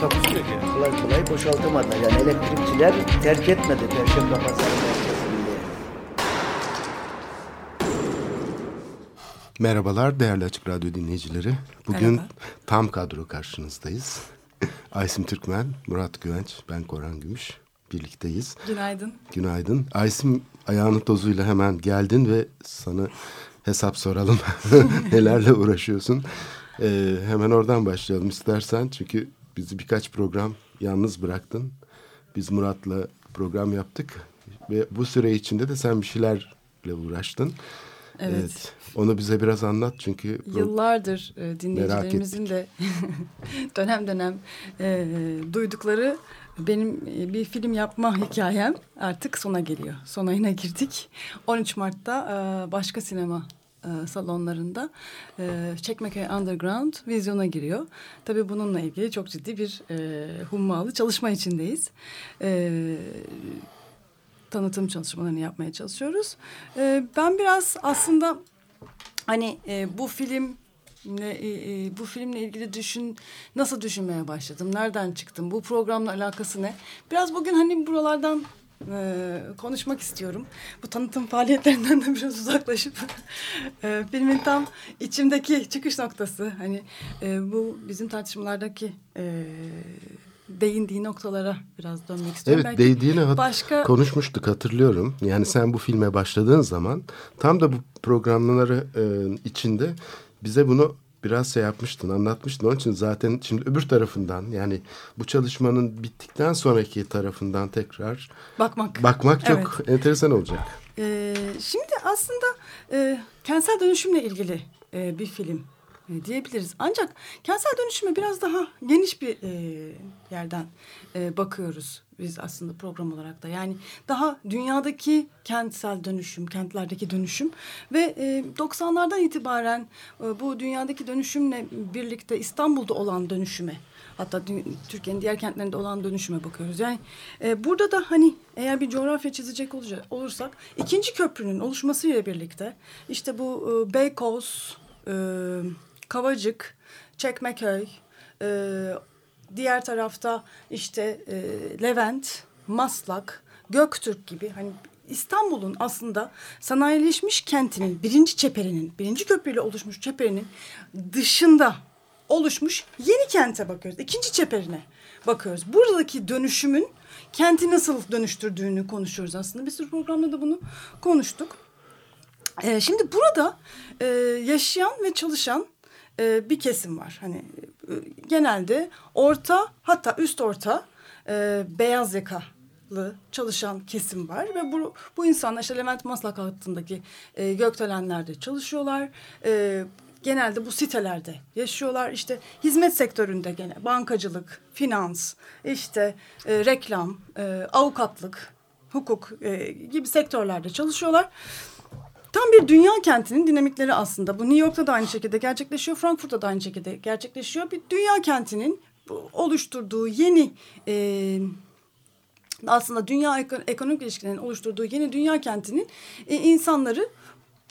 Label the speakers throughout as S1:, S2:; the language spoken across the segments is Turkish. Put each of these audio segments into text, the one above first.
S1: Takusuyor ki.
S2: kolay kolay boşaltamadılar. Yani elektrikçiler terk etmedi Perşembe Pazarı merkezinde.
S3: Merhabalar değerli Açık Radyo dinleyicileri. Bugün
S4: Merhaba.
S3: tam kadro karşınızdayız. Aysim Türkmen, Murat Güvenç, ben Koran Gümüş. Birlikteyiz.
S4: Günaydın.
S3: Günaydın. Aysim ayağının tozuyla hemen geldin ve sana hesap soralım. Nelerle uğraşıyorsun? Ee, hemen oradan başlayalım istersen. Çünkü bizi birkaç program yalnız bıraktın. Biz Murat'la program yaptık. Ve bu süre içinde de sen bir şeylerle uğraştın.
S5: Evet.
S3: Onu bize biraz anlat çünkü
S5: Yıllardır e, dinleyicilerimizin de dönem dönem e, duydukları benim e, bir film yapma hikayem artık sona geliyor. Son ayına girdik. 13 Mart'ta e, başka sinema e, salonlarında e, Çekmeköy Underground vizyona giriyor. Tabii bununla ilgili çok ciddi bir e, hummalı çalışma içindeyiz. E, tanıtım çalışmalarını yapmaya çalışıyoruz. Ben biraz aslında hani bu film e, e, bu filmle ilgili düşün nasıl düşünmeye başladım nereden çıktım bu programla alakası ne biraz bugün hani buralardan e, konuşmak istiyorum bu tanıtım faaliyetlerinden de biraz uzaklaşıp e, filmin tam içimdeki çıkış noktası hani e, bu bizim tartışmalardaki e, değindiği noktalara biraz dönmek istiyorum.
S3: Evet
S5: Belki
S3: değdiğini
S5: başka
S3: konuşmuştuk hatırlıyorum. Yani sen bu filme başladığın zaman tam da bu programları e, içinde bize bunu biraz şey yapmıştın, anlatmıştın. Onun için zaten şimdi öbür tarafından yani bu çalışmanın bittikten sonraki tarafından tekrar
S5: bakmak
S3: bakmak çok enteresan olacak.
S5: Ee, şimdi aslında e, kentsel dönüşümle ilgili e, bir film e, diyebiliriz. Ancak kentsel dönüşüme biraz daha geniş bir e, yerden e, bakıyoruz biz aslında program olarak da. Yani daha dünyadaki kentsel dönüşüm, kentlerdeki dönüşüm ve e, 90'lardan itibaren e, bu dünyadaki dönüşümle birlikte İstanbul'da olan dönüşüme hatta Türkiye'nin diğer kentlerinde olan dönüşüme bakıyoruz. Yani e, burada da hani eğer bir coğrafya çizecek olursak ikinci köprünün oluşmasıyla birlikte işte bu e, Beykoz, e, Kavacık, Çekmeköy, e, diğer tarafta işte e, Levent, Maslak, Göktürk gibi hani İstanbul'un aslında sanayileşmiş kentinin birinci çeperinin, birinci köprüyle oluşmuş çeperinin dışında oluşmuş yeni kente bakıyoruz. İkinci çeperine bakıyoruz. Buradaki dönüşümün kenti nasıl dönüştürdüğünü konuşuyoruz aslında. Bir sürü programda da bunu konuştuk. Ee, şimdi burada e, yaşayan ve çalışan e, bir kesim var. Hani e, genelde orta hatta üst orta e, beyaz yakalı çalışan kesim var ve bu bu insanlar işte Levent Maslak hattındaki e, gökdelenlerde çalışıyorlar. E, genelde bu sitelerde yaşıyorlar. İşte hizmet sektöründe gene bankacılık, finans, işte e, reklam, e, avukatlık, hukuk e, gibi sektörlerde çalışıyorlar. Tam bir dünya kentinin dinamikleri aslında. Bu New York'ta da aynı şekilde gerçekleşiyor. Frankfurt'ta da aynı şekilde gerçekleşiyor. Bir dünya kentinin oluşturduğu yeni e, aslında dünya eko- ekonomik ilişkilerinin oluşturduğu yeni dünya kentinin e, insanları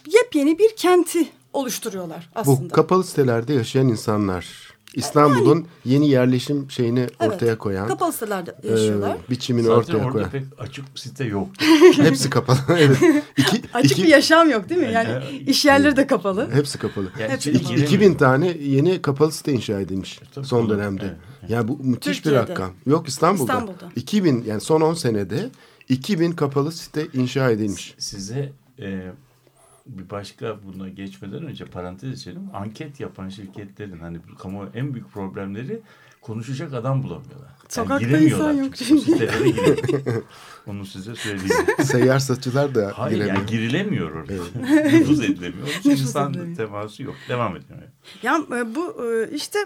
S5: yepyeni bir kenti oluşturuyorlar aslında.
S3: Bu kapalı sitelerde yaşayan insanlar İstanbul'un yeni yerleşim şeyini
S5: Evet,
S3: ortaya koyan
S5: Kapalı sitelerde
S3: e,
S5: yaşıyorlar.
S3: biçimini
S6: Zaten
S3: ortaya
S6: orada
S3: koyan.
S6: pek açık site yok.
S3: Hepsi kapalı. evet. İki,
S5: Açık
S3: iki-
S5: bir yaşam yok değil mi? Yani
S6: Yani-
S5: iş yerleri de kapalı.
S3: Hepsi kapalı.
S6: Yani
S5: Hepsi kapalı.
S6: giremiyor.
S3: 2000 tane yeni kapalı site inşa edilmiş
S6: Tabii,
S3: son dönemde.
S6: Evet,
S3: Ya bu müthiş
S5: Türkiye'de.
S3: bir rakam. Yok İstanbul'da.
S5: İstanbul'da.
S3: 2000 yani son 10 senede 2000 kapalı site inşa edilmiş.
S6: Size e, bir başka buna geçmeden önce parantez içelim. Anket yapan şirketlerin hani kamu en büyük problemleri konuşacak adam bulamıyorlar.
S5: Sokakta
S6: giremiyorlar
S5: insan yok
S6: çünkü. Onu size söyleyeyim.
S3: Seyyar satıcılar da
S6: Hayır
S3: giremiyor.
S6: yani girilemiyor orada. Nüfuz edilemiyor.
S5: Nüfuz
S6: insan
S5: edilemiyor.
S6: teması yok. Devam edin.
S5: Ya e, bu e, işte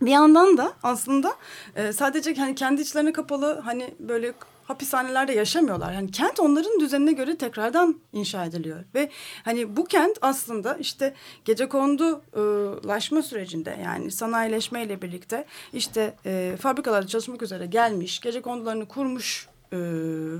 S5: bir yandan da aslında e, sadece hani kendi içlerine kapalı hani böyle hapishanelerde yaşamıyorlar. Hani kent onların düzenine göre tekrardan inşa ediliyor ve hani bu kent aslında işte gece kondulaşma sürecinde yani sanayileşmeyle birlikte işte e, fabrikalarda çalışmak üzere gelmiş, gece kondularını kurmuş e,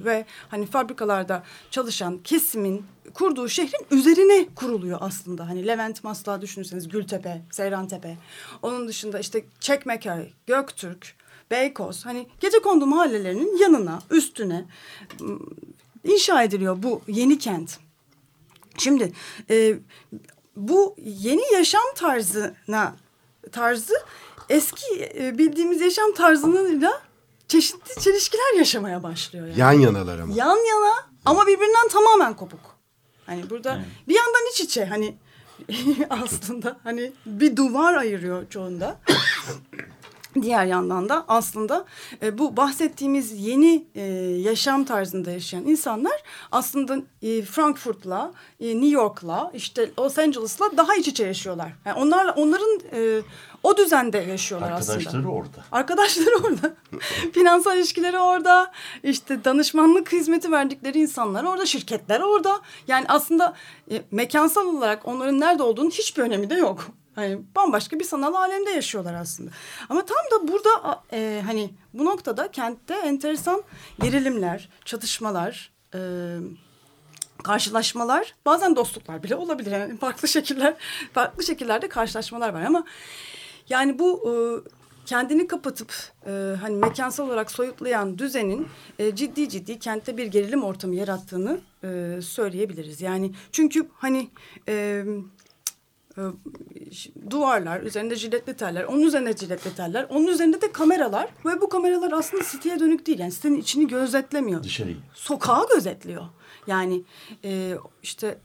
S5: ve hani fabrikalarda çalışan kesimin kurduğu şehrin üzerine kuruluyor aslında. Hani Levent Maslak düşünürseniz Gültepe, Seyrantepe. Onun dışında işte Çekmeköy, Göktürk, Beykoz. Hani gece kondu mahallelerinin yanına, üstüne m, inşa ediliyor bu yeni kent. Şimdi e, bu yeni yaşam tarzına tarzı eski e, bildiğimiz yaşam tarzıyla çeşitli çelişkiler yaşamaya başlıyor. Yani.
S3: Yan yanalar ama.
S5: Yan yana ama birbirinden tamamen kopuk. Hani burada bir yandan iç içe hani aslında hani bir duvar ayırıyor çoğunda. Diğer yandan da aslında e, bu bahsettiğimiz yeni e, yaşam tarzında yaşayan insanlar aslında e, Frankfurt'la, e, New York'la, işte Los Angeles'la daha iç içe yaşıyorlar. Yani onlarla onların e, o düzende yaşıyorlar aslında.
S6: Arkadaşları orada.
S5: Arkadaşları orada. Finansal ilişkileri orada. İşte danışmanlık hizmeti verdikleri insanlar orada. Şirketler orada. Yani aslında e, mekansal olarak onların nerede olduğunun hiçbir önemi de yok. Hani bambaşka bir sanal alemde yaşıyorlar aslında. Ama tam da burada e, hani bu noktada kentte enteresan gerilimler, çatışmalar, e, karşılaşmalar, bazen dostluklar bile olabilir. Yani farklı şekiller, farklı şekillerde karşılaşmalar var ama yani bu e, kendini kapatıp e, hani mekansal olarak soyutlayan düzenin e, ciddi ciddi kentte bir gerilim ortamı yarattığını e, söyleyebiliriz. Yani çünkü hani e, duvarlar, üzerinde jiletli teller, onun üzerinde jiletli teller, onun üzerinde de kameralar ve bu kameralar aslında siteye dönük değil. Yani sitenin içini gözetlemiyor.
S6: Dışarıyı.
S5: Sokağı gözetliyor. Yani e, işte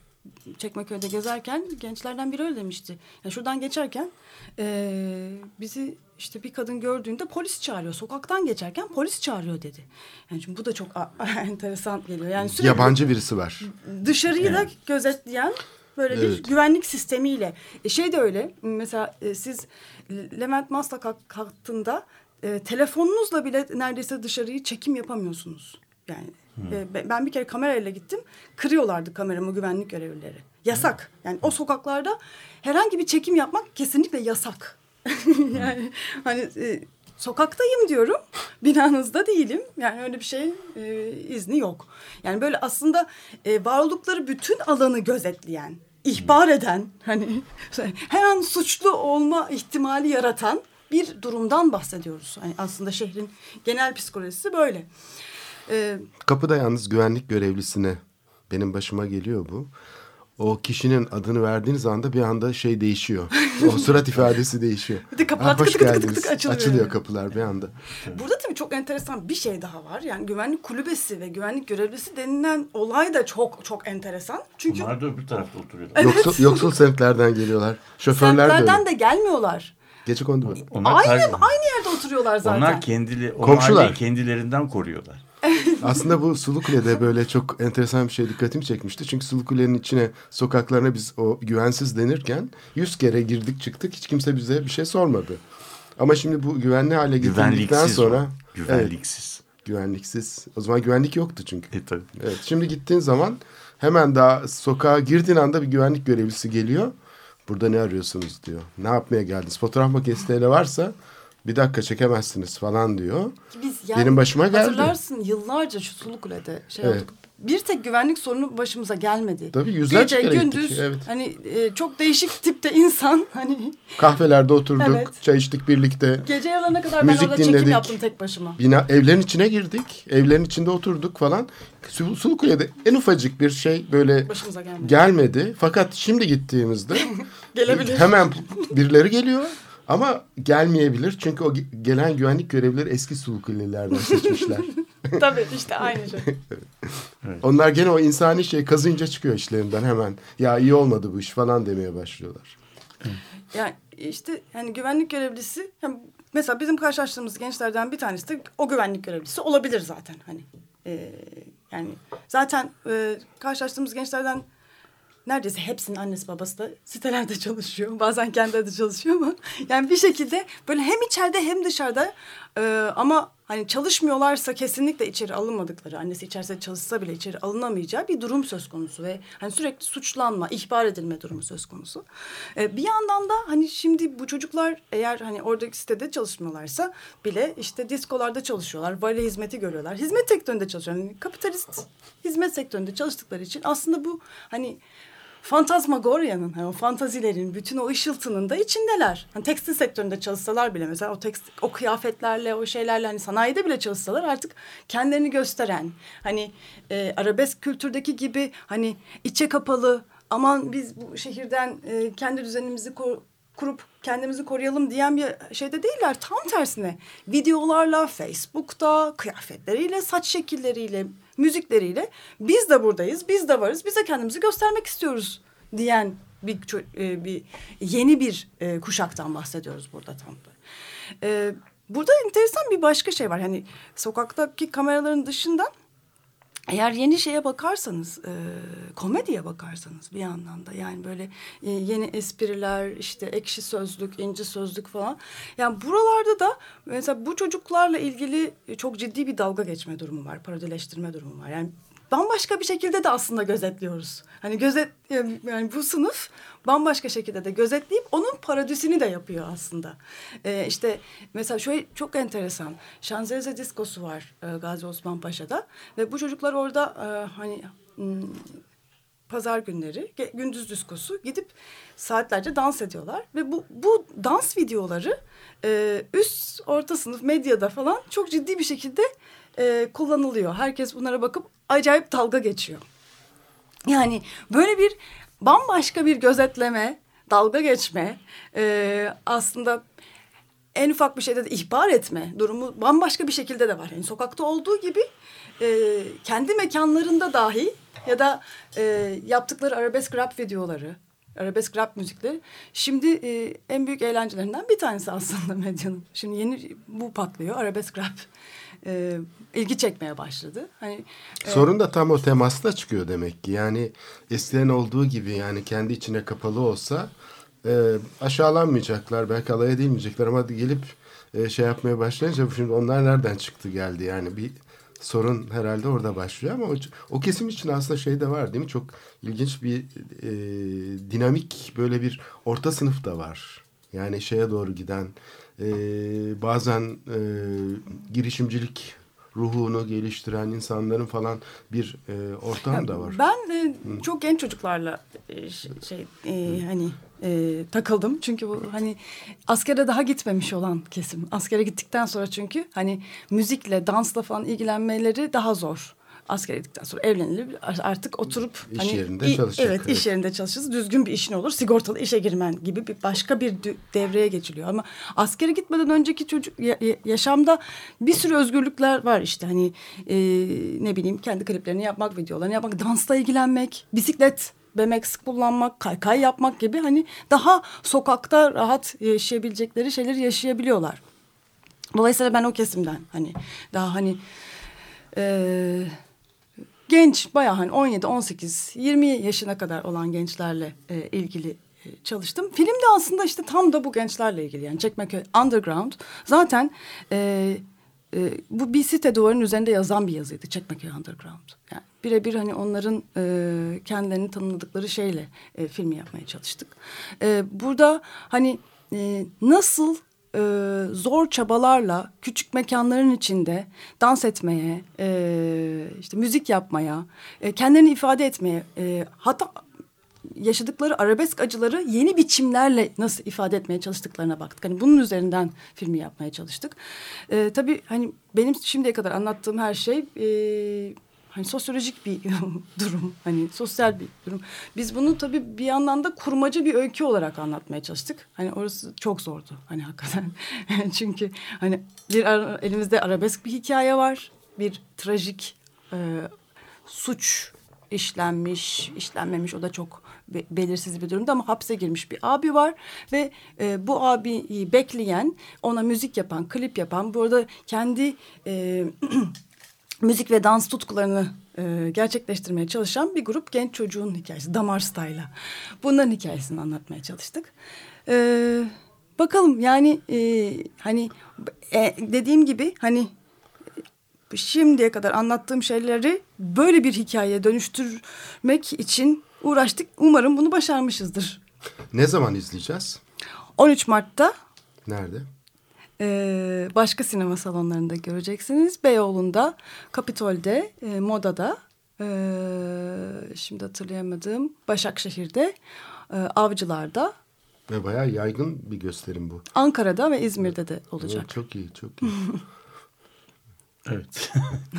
S5: Çekmeköy'de gezerken gençlerden biri öyle demişti. Ya şuradan geçerken e, bizi işte bir kadın gördüğünde polis çağırıyor. Sokaktan geçerken polis çağırıyor dedi. Yani şimdi bu da çok enteresan geliyor. Yani sürekli
S3: Yabancı birisi var.
S5: dışarıyı da gözetleyen böyle
S3: Evet.
S5: bir güvenlik sistemiyle. E şey de öyle. Mesela e, siz Levent Maslak hattında e, telefonunuzla bile neredeyse dışarıyı çekim yapamıyorsunuz. Yani e, be- ben bir kere kamerayla gittim. Kırıyorlardı kameramı güvenlik görevlileri. Yasak. Yani o sokaklarda herhangi bir çekim yapmak kesinlikle yasak. yani hani e, sokaktayım diyorum. Binanızda değilim. Yani öyle bir şey e, izni yok. Yani böyle aslında e, var oldukları bütün alanı gözetleyen, ihbar eden, hani her an suçlu olma ihtimali yaratan bir durumdan bahsediyoruz. Yani aslında şehrin genel psikolojisi böyle. E,
S3: Kapıda yalnız güvenlik görevlisine benim başıma geliyor bu. O kişinin adını verdiğiniz anda bir anda şey değişiyor. O surat ifadesi değişiyor.
S5: Bir de kapılar tıkı
S3: geldiniz.
S5: tıkı açılıyor
S3: Açılıyor kapılar bir anda.
S5: Burada tabii çok enteresan bir şey daha var. Yani güvenlik kulübesi ve güvenlik görevlisi denilen olay da çok çok enteresan. Çünkü
S6: Onlar da öbür tarafta oturuyorlar.
S3: Yoksul, yoksul semtlerden geliyorlar. Şoförler de
S5: semtlerden
S3: öyle.
S5: de gelmiyorlar.
S3: Gece kondu mu?
S6: Onlar
S5: aynı aynı yerde oturuyorlar zaten.
S6: Onlar kendili, o
S3: Komşular.
S6: kendilerinden koruyorlar.
S3: Aslında bu Sulukule'de böyle çok enteresan bir şey dikkatimi çekmişti. Çünkü Sulukule'nin içine, sokaklarına biz o güvensiz denirken yüz kere girdik çıktık hiç kimse bize bir şey sormadı. Ama şimdi bu güvenli hale
S6: Güvenliksiz
S3: sonra...
S6: o. Güvenliksiz.
S3: Evet, güvenliksiz. O zaman güvenlik yoktu çünkü.
S6: E tabii.
S3: Evet, şimdi gittiğin zaman hemen daha sokağa girdiğin anda bir güvenlik görevlisi geliyor. Burada ne arıyorsunuz diyor. Ne yapmaya geldiniz? Fotoğraf makinesi varsa bir dakika çekemezsiniz falan diyor.
S5: Biz
S3: Benim başıma geldi.
S5: Hatırlarsın yıllarca şu Sulukule'de şey
S3: Evet.
S5: olduk. Bir tek güvenlik sorunu başımıza gelmedi.
S3: Tabii yüzlerce
S5: Gece
S3: kere
S5: gündüz
S3: gittik, evet.
S5: hani e, çok değişik tipte insan hani
S3: Kahvelerde oturduk,
S5: Evet.
S3: çay içtik birlikte.
S5: gece yarılarına kadar ben
S3: Müzik
S5: orada çekim
S3: dinledik.
S5: yaptım tek başıma.
S3: Bina evlerin içine girdik. Evlerin içinde oturduk falan. Su- Sulukule'de en ufacık bir şey böyle
S5: Başımıza gelmedi.
S3: gelmedi. Fakat şimdi gittiğimizde
S5: Gelebilir.
S3: hemen birileri geliyor. Ama gelmeyebilir. Çünkü o ge- gelen güvenlik görevlileri eski Sulukule'lerden seçmişler.
S5: Tabii işte aynı şey.
S3: Onlar gene o insani şey kazınca çıkıyor işlerinden hemen. Ya iyi olmadı bu iş falan demeye başlıyorlar.
S5: Yani işte yani güvenlik görevlisi yani mesela bizim karşılaştığımız gençlerden bir tanesi de o güvenlik görevlisi olabilir zaten hani. Ee, yani zaten e, karşılaştığımız gençlerden neredeyse hepsinin annesi babası da sitelerde çalışıyor. Bazen kendileri de çalışıyor ama yani bir şekilde böyle hem içeride hem dışarıda e, ama hani çalışmıyorlarsa kesinlikle içeri alınmadıkları, annesi içerisinde çalışsa bile içeri alınamayacağı bir durum söz konusu ve hani sürekli suçlanma, ihbar edilme durumu söz konusu. E, bir yandan da hani şimdi bu çocuklar eğer hani oradaki sitede çalışmıyorlarsa bile işte diskolarda çalışıyorlar, vali hizmeti görüyorlar. Hizmet sektöründe çalışıyorlar. Yani kapitalist hizmet sektöründe çalıştıkları için aslında bu hani Fantazmagoria'nın, hani o fantazilerin, bütün o ışıltının da içindeler. Hani tekstil sektöründe çalışsalar bile mesela o tekstil, o kıyafetlerle, o şeylerle hani sanayide bile çalışsalar artık kendilerini gösteren, hani e, arabesk kültürdeki gibi hani içe kapalı, aman biz bu şehirden e, kendi düzenimizi kurup kendimizi koruyalım diyen bir şeyde değiller. Tam tersine videolarla, Facebook'ta, kıyafetleriyle, saç şekilleriyle, müzikleriyle biz de buradayız, biz de varız, biz de kendimizi göstermek istiyoruz diyen bir, e, bir yeni bir e, kuşaktan bahsediyoruz burada tam da. E, burada enteresan bir başka şey var. Hani sokaktaki kameraların dışında eğer yeni şeye bakarsanız, e, komediye bakarsanız bir yandan da yani böyle e, yeni espriler, işte ekşi sözlük, inci sözlük falan. Yani buralarda da mesela bu çocuklarla ilgili çok ciddi bir dalga geçme durumu var, parodileştirme durumu var. Yani bambaşka bir şekilde de aslında gözetliyoruz. Hani gözet yani bu sınıf bambaşka şekilde de gözetleyip onun parodisini de yapıyor aslında. Ee, işte mesela şöyle çok enteresan. Şanzelize diskosu var e, Gazi Osman Paşa'da ve bu çocuklar orada e, hani m, pazar günleri gündüz diskosu gidip saatlerce dans ediyorlar ve bu bu dans videoları e, üst orta sınıf medyada falan çok ciddi bir şekilde e, kullanılıyor. Herkes bunlara bakıp acayip dalga geçiyor. Yani böyle bir bambaşka bir gözetleme, dalga geçme, e, aslında en ufak bir şeyde de ihbar etme durumu bambaşka bir şekilde de var. Yani sokakta olduğu gibi e, kendi mekanlarında dahi ya da e, yaptıkları arabesk rap videoları, arabesk rap müzikleri şimdi e, en büyük eğlencelerinden bir tanesi aslında medyanın. Şimdi yeni bu patlıyor arabesk rap e, ilgi çekmeye başladı. Hani
S3: e, sorun da tam o temasta çıkıyor demek ki. Yani eskiden olduğu gibi yani kendi içine kapalı olsa e, aşağılanmayacaklar, belki alay edilmeyecekler ama gelip e, şey yapmaya başlayınca şimdi onlar nereden çıktı geldi yani bir sorun herhalde orada başlıyor ama o, o kesim için aslında şey de var değil mi? Çok ilginç bir e, dinamik böyle bir orta sınıf da var. Yani şeye doğru giden e, bazen e, girişimcilik ruhunu geliştiren insanların falan bir e, ortam da var.
S5: Ben e, çok genç çocuklarla e, şey e, hani e, takıldım. Çünkü bu hani askere daha gitmemiş olan kesim. Askere gittikten sonra çünkü hani müzikle, dansla falan ilgilenmeleri daha zor asker gittikten sonra evlenilir artık oturup
S3: iş
S5: hani,
S3: yerinde çalışacak.
S5: Evet, evet iş yerinde çalışırız. Düzgün bir işin olur. Sigortalı işe girmen gibi bir başka bir devreye geçiliyor. Ama askere gitmeden önceki çocuk yaşamda bir sürü özgürlükler var işte. Hani e, ne bileyim kendi kliplerini yapmak, videolarını yapmak, dansla ilgilenmek, bisiklet BMX kullanmak, kaykay yapmak gibi hani daha sokakta rahat yaşayabilecekleri şeyleri yaşayabiliyorlar. Dolayısıyla ben o kesimden hani daha hani e, genç bayağı hani 17, 18, 20 yaşına kadar olan gençlerle e, ilgili e, çalıştım. Film de aslında işte tam da bu gençlerle ilgili yani Çekmeköy Underground zaten e, e, bu bir site duvarının üzerinde yazan bir yazıydı Çekmeköy Underground. Yani birebir hani onların e, kendilerini tanımladıkları şeyle e, filmi yapmaya çalıştık. E, burada hani e, nasıl e, zor çabalarla küçük mekanların içinde dans etmeye, e, işte müzik yapmaya, e, kendilerini ifade etmeye, e, hatta yaşadıkları arabesk acıları yeni biçimlerle nasıl ifade etmeye çalıştıklarına baktık. Hani bunun üzerinden filmi yapmaya çalıştık. E, tabii hani benim şimdiye kadar anlattığım her şey e, hani sosyolojik bir durum, hani sosyal bir durum. Biz bunu tabii bir yandan da kurmaca bir öykü olarak anlatmaya çalıştık. Hani orası çok zordu hani hakikaten. Çünkü hani bir elimizde arabesk bir hikaye var, bir trajik e, suç işlenmiş, işlenmemiş o da çok be belirsiz bir durumda ama hapse girmiş bir abi var ve e, bu abiyi bekleyen, ona müzik yapan, klip yapan, bu arada kendi e, müzik ve dans tutkularını e, gerçekleştirmeye çalışan bir grup genç çocuğun hikayesi. Damar Style'la. Bunların hikayesini anlatmaya çalıştık. E, bakalım yani e, hani e, dediğim gibi hani şimdiye kadar anlattığım şeyleri böyle bir hikayeye dönüştürmek için uğraştık. Umarım bunu başarmışızdır.
S3: Ne zaman izleyeceğiz?
S5: 13 Mart'ta
S3: Nerede?
S5: E, başka sinema salonlarında göreceksiniz. Beyoğlu'nda, Kapitol'de, e, Moda'da, e, şimdi hatırlayamadım, Başakşehir'de, e, Avcılar'da,
S3: Ve bayağı yaygın bir gösterim bu.
S5: Ankara'da ve İzmir'de de olacak.
S3: Evet, çok iyi, çok iyi.
S6: Evet.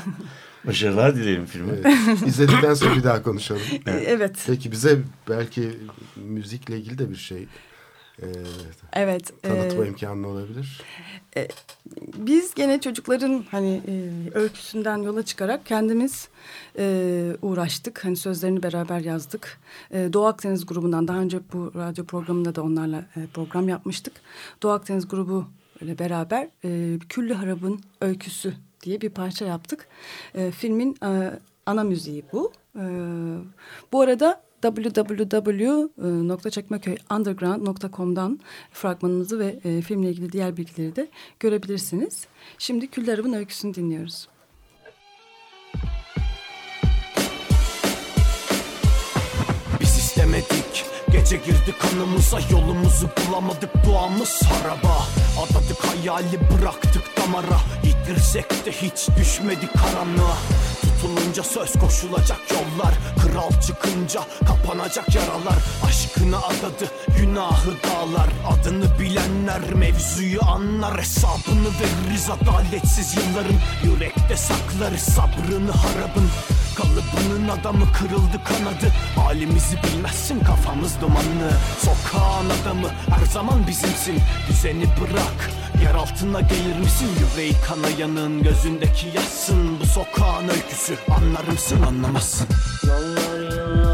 S6: Başarılar dilerim filme.
S3: Evet. İzledikten sonra bir daha konuşalım.
S5: E, evet.
S3: Peki bize belki müzikle ilgili de bir şey e,
S5: Evet.
S3: tanıtma
S5: e,
S3: imkanı olabilir.
S5: biz gene çocukların hani e, öyküsünden yola çıkarak kendimiz e, uğraştık. Hani sözlerini beraber yazdık. E, Doğu Akdeniz grubundan daha önce bu radyo programında da onlarla e, program yapmıştık. Doğu Akdeniz grubu ile beraber e, Küllü Harab'ın öyküsü diye bir parça yaptık. E, filmin e, ana müziği bu. E, bu arada www.çekmeköyunderground.com'dan fragmanımızı ve e, filmle ilgili diğer bilgileri de görebilirsiniz. Şimdi Küllü Arab'ın öyküsünü dinliyoruz.
S7: Biz istemedik Gece girdi kanımıza yolumuzu bulamadık duamız haraba Adadık hayali bıraktık damara Yitirsek de hiç düşmedik karanlığa Tutulunca söz koşulacak yollar. Kral çıkınca kapanacak yaralar. Aşkını adadı günahı dağlar. Adını bilenler mevzuyu anlar. Hesabını veririz adaletsiz yılların. Yürekte saklarız sabrını harabın Kalıbının adamı kırıldı kanadı. Halimizi bilmezsin kafamız dumanlı. Sokağın adamı her zaman bizimsin. Düzeni bırak Yer altına gelir misin? Yüreği kanayanın Gözündeki yaşsın bu sokağın öyküsü Anlar mısın anlamazsın.
S8: Yollar yıllar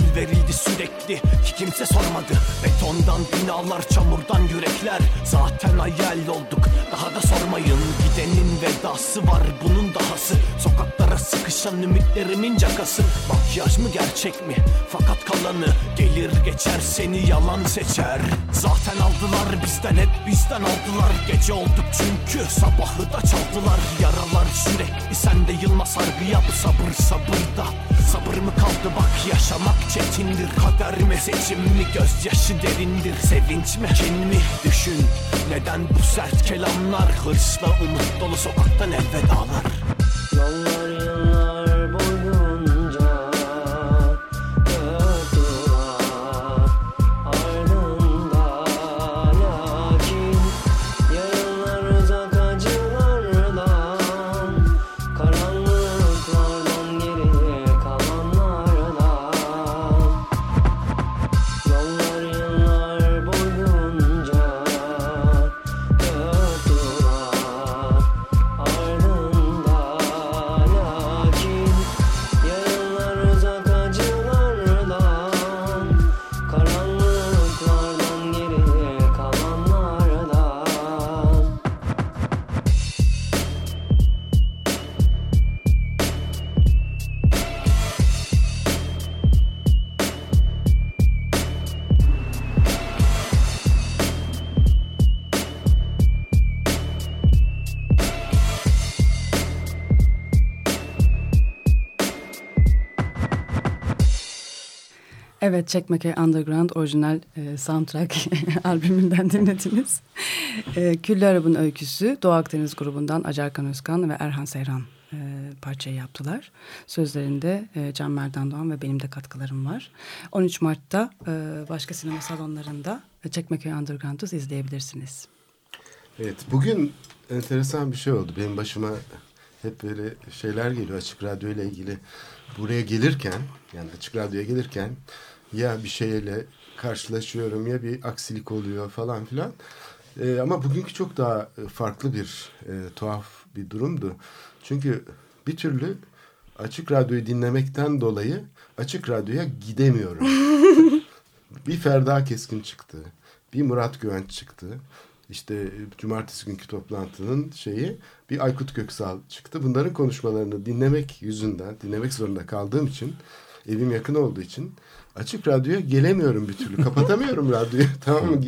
S7: libéré sürekli ki kimse sormadı. Betondan binalar çamurdan yürekler. Zaten hayal olduk daha da sormayın. Gidenin vedası var bunun dahası. Sokaklara sıkışan ümitlerimin cakası. Makyaj mı gerçek mi? Fakat kalanı Gelir geçer seni yalan seçer. Zaten aldılar bizden hep bizden aldılar. Gece olduk çünkü sabahı da çaldılar. Yaralar sürekli sende yılmaz harbiya bu sabır sabırda Sabır mı kaldı? Bak yaşamak çetindir Kader mi seçim mi? Gözyaşı derindir Sevinç mi? Kin mi? Düşün Neden bu sert kelamlar? Hırsla umut dolu sokaktan elvedalar.
S8: Yollar
S5: Evet, Çekmekey Underground orijinal e, soundtrack albümünden dinlediniz. E, Küllü Arab'ın öyküsü Doğu Akdeniz grubundan Acarkan Özkan ve Erhan Seyran e, parçayı yaptılar. Sözlerinde e, Can Merdan Doğan ve benim de katkılarım var. 13 Mart'ta e, başka sinema salonlarında e, Çekmeköy Underground'u izleyebilirsiniz.
S3: Evet bugün enteresan bir şey oldu. Benim başıma hep böyle şeyler geliyor açık radyo ile ilgili. Buraya gelirken yani açık radyoya gelirken ya bir şeyle karşılaşıyorum ya bir aksilik oluyor falan filan. Ee, ama bugünkü çok daha e, farklı bir e, tuhaf bir durumdu. Çünkü bir türlü açık radyoyu dinlemekten dolayı açık radyoya gidemiyorum. bir Ferda Keskin çıktı. Bir Murat Güvenç çıktı. İşte e, cumartesi günkü toplantının şeyi bir Aykut Göksal çıktı. Bunların konuşmalarını dinlemek yüzünden, dinlemek zorunda kaldığım için, evim yakın olduğu için açık radyoya gelemiyorum bir türlü. Kapatamıyorum radyoyu. tamam mı?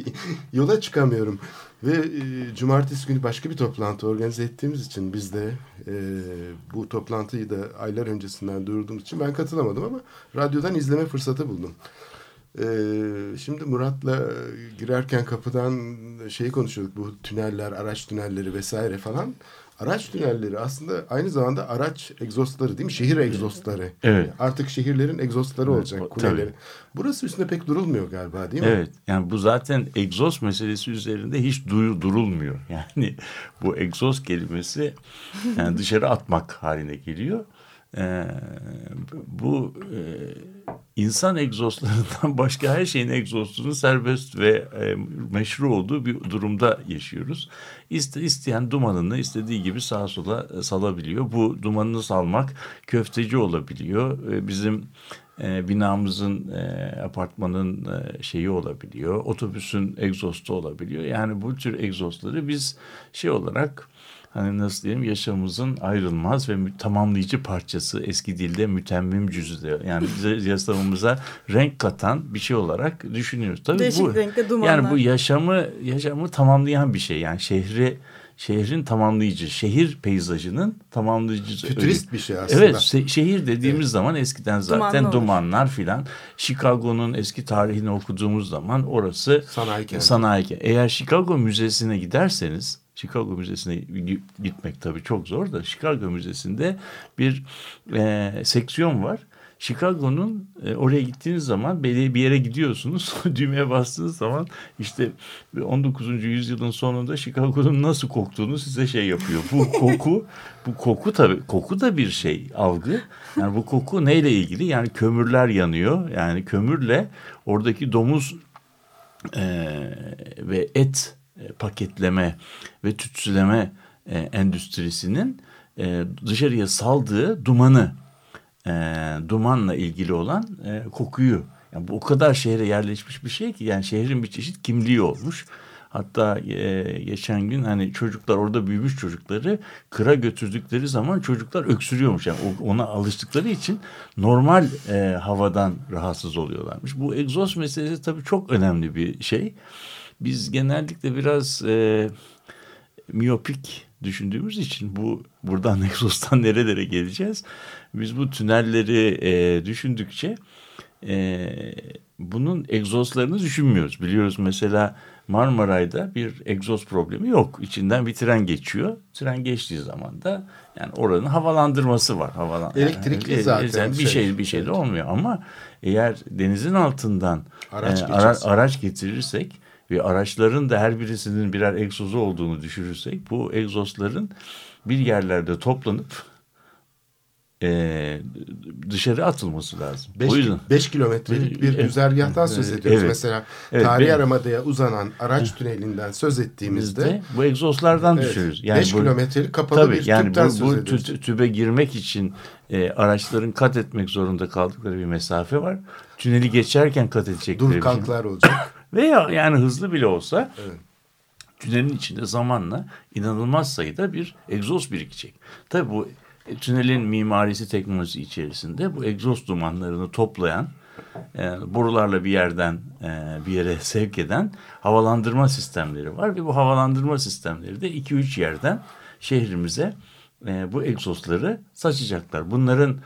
S3: Yola çıkamıyorum. Ve e, cumartesi günü başka bir toplantı organize ettiğimiz için biz de e, bu toplantıyı da aylar öncesinden duyurduğumuz için ben katılamadım ama radyodan izleme fırsatı buldum. Ee, şimdi Murat'la girerken kapıdan şeyi konuşuyorduk bu tüneller, araç tünelleri vesaire falan. Araç tünelleri aslında aynı zamanda araç egzostları değil mi? Şehir egzostları.
S6: Evet.
S3: Artık şehirlerin egzostları olacak
S6: o-
S3: kuleleri.
S6: tabii.
S3: Burası üstünde pek durulmuyor galiba değil mi?
S6: Evet yani bu zaten egzoz meselesi üzerinde hiç duyu durulmuyor. Yani bu egzoz kelimesi yani dışarı atmak haline geliyor. Ee, bu e, insan egzozlarından başka her şeyin egzozunun serbest ve e, meşru olduğu bir durumda yaşıyoruz. İste, isteyen dumanını istediği gibi sağa sola e, salabiliyor. Bu dumanını salmak köfteci olabiliyor. E, bizim e, binamızın e, apartmanın e, şeyi olabiliyor. Otobüsün egzostu olabiliyor. Yani bu tür egzostları biz şey olarak hani nasıl diyeyim yaşamımızın ayrılmaz ve tamamlayıcı parçası eski dilde mütemmim cüzü yani bize yaşamımıza renk katan bir şey olarak düşünüyoruz. Tabii
S5: Değişik
S6: bu
S5: renkte dumanlar.
S6: yani bu yaşamı yaşamı tamamlayan bir şey. Yani şehri şehrin tamamlayıcı, şehir peyzajının tamamlayıcı.
S3: Fütürist bir şey aslında.
S6: Evet, se- şehir dediğimiz zaman eskiden zaten
S5: Dumanlı
S6: dumanlar filan. Chicago'nun eski tarihini okuduğumuz zaman orası
S3: Sanayi kenti.
S6: sanayi kenti. Eğer Chicago Müzesi'ne giderseniz, Chicago Müzesi'ne gi- gitmek tabii çok zor da Chicago Müzesi'nde bir e, seksiyon var. Chicago'nun e, oraya gittiğiniz zaman belli bir yere gidiyorsunuz. Düğmeye bastığınız zaman işte 19. yüzyılın sonunda Chicago'nun nasıl koktuğunu size şey yapıyor. Bu koku, bu koku tabii koku da bir şey algı. Yani bu koku neyle ilgili? Yani kömürler yanıyor. Yani kömürle oradaki domuz e, ve et e, paketleme ve tütsüleme e, endüstrisinin e, dışarıya saldığı dumanı dumanla ilgili olan kokuyu yani bu o kadar şehre yerleşmiş bir şey ki yani şehrin bir çeşit kimliği olmuş. Hatta e, geçen gün hani çocuklar orada büyümüş çocukları kıra götürdükleri zaman çocuklar öksürüyormuş. Yani ona alıştıkları için normal e, havadan rahatsız oluyorlarmış. Bu egzoz meselesi tabii çok önemli bir şey. Biz genellikle biraz e, miyopik düşündüğümüz için bu buradan egzozdan nerelere geleceğiz? Biz bu tünelleri e, düşündükçe e, bunun egzozlarını düşünmüyoruz. Biliyoruz mesela Marmaray'da bir egzoz problemi yok. İçinden bir tren geçiyor. Tren geçtiği zaman da yani oranın havalandırması var. Havalan
S3: Elektrikli
S6: yani,
S3: zaten
S6: bir
S3: şey.
S6: şey bir şey de olmuyor ama eğer denizin altından
S3: Araç
S6: e, ara- araç getirirsek ve araçların da her birisinin birer egzozu olduğunu düşürürsek bu egzozların bir yerlerde toplanıp e, dışarı atılması lazım.
S3: Beş,
S6: o yüzden
S3: beş kilometrelik bir
S6: Evet.
S3: güzergahtan söz ediyoruz.
S6: Evet.
S3: Mesela
S6: Evet,
S3: tarihi
S6: benim-
S3: aramadaya uzanan araç tünelinden söz ettiğimizde
S6: bu egzozlardan
S3: Evet,
S6: düşürürüz.
S3: beş
S6: bu-
S3: kilometrelik kapalı
S6: tabii,
S3: bir
S6: yani
S3: tüpten
S6: bu,
S3: söz
S6: bu
S3: ediyoruz.
S6: tü- tübe girmek için e, araçların kat etmek zorunda kaldıkları bir mesafe var. Tüneli geçerken kat edecekleri
S3: dur
S6: şey-
S3: kalklar olacak.
S6: Veya yani hızlı bile olsa
S3: Evet.
S6: tünelin içinde zamanla inanılmaz sayıda bir egzoz birikecek. Tabii bu e, tünelin mimarisi teknolojisi içerisinde bu egzoz dumanlarını toplayan e, borularla bir yerden e, bir yere sevk eden havalandırma sistemleri var ve bu havalandırma sistemleri de 2-3 yerden şehrimize e, bu egzozları saçacaklar. Bunların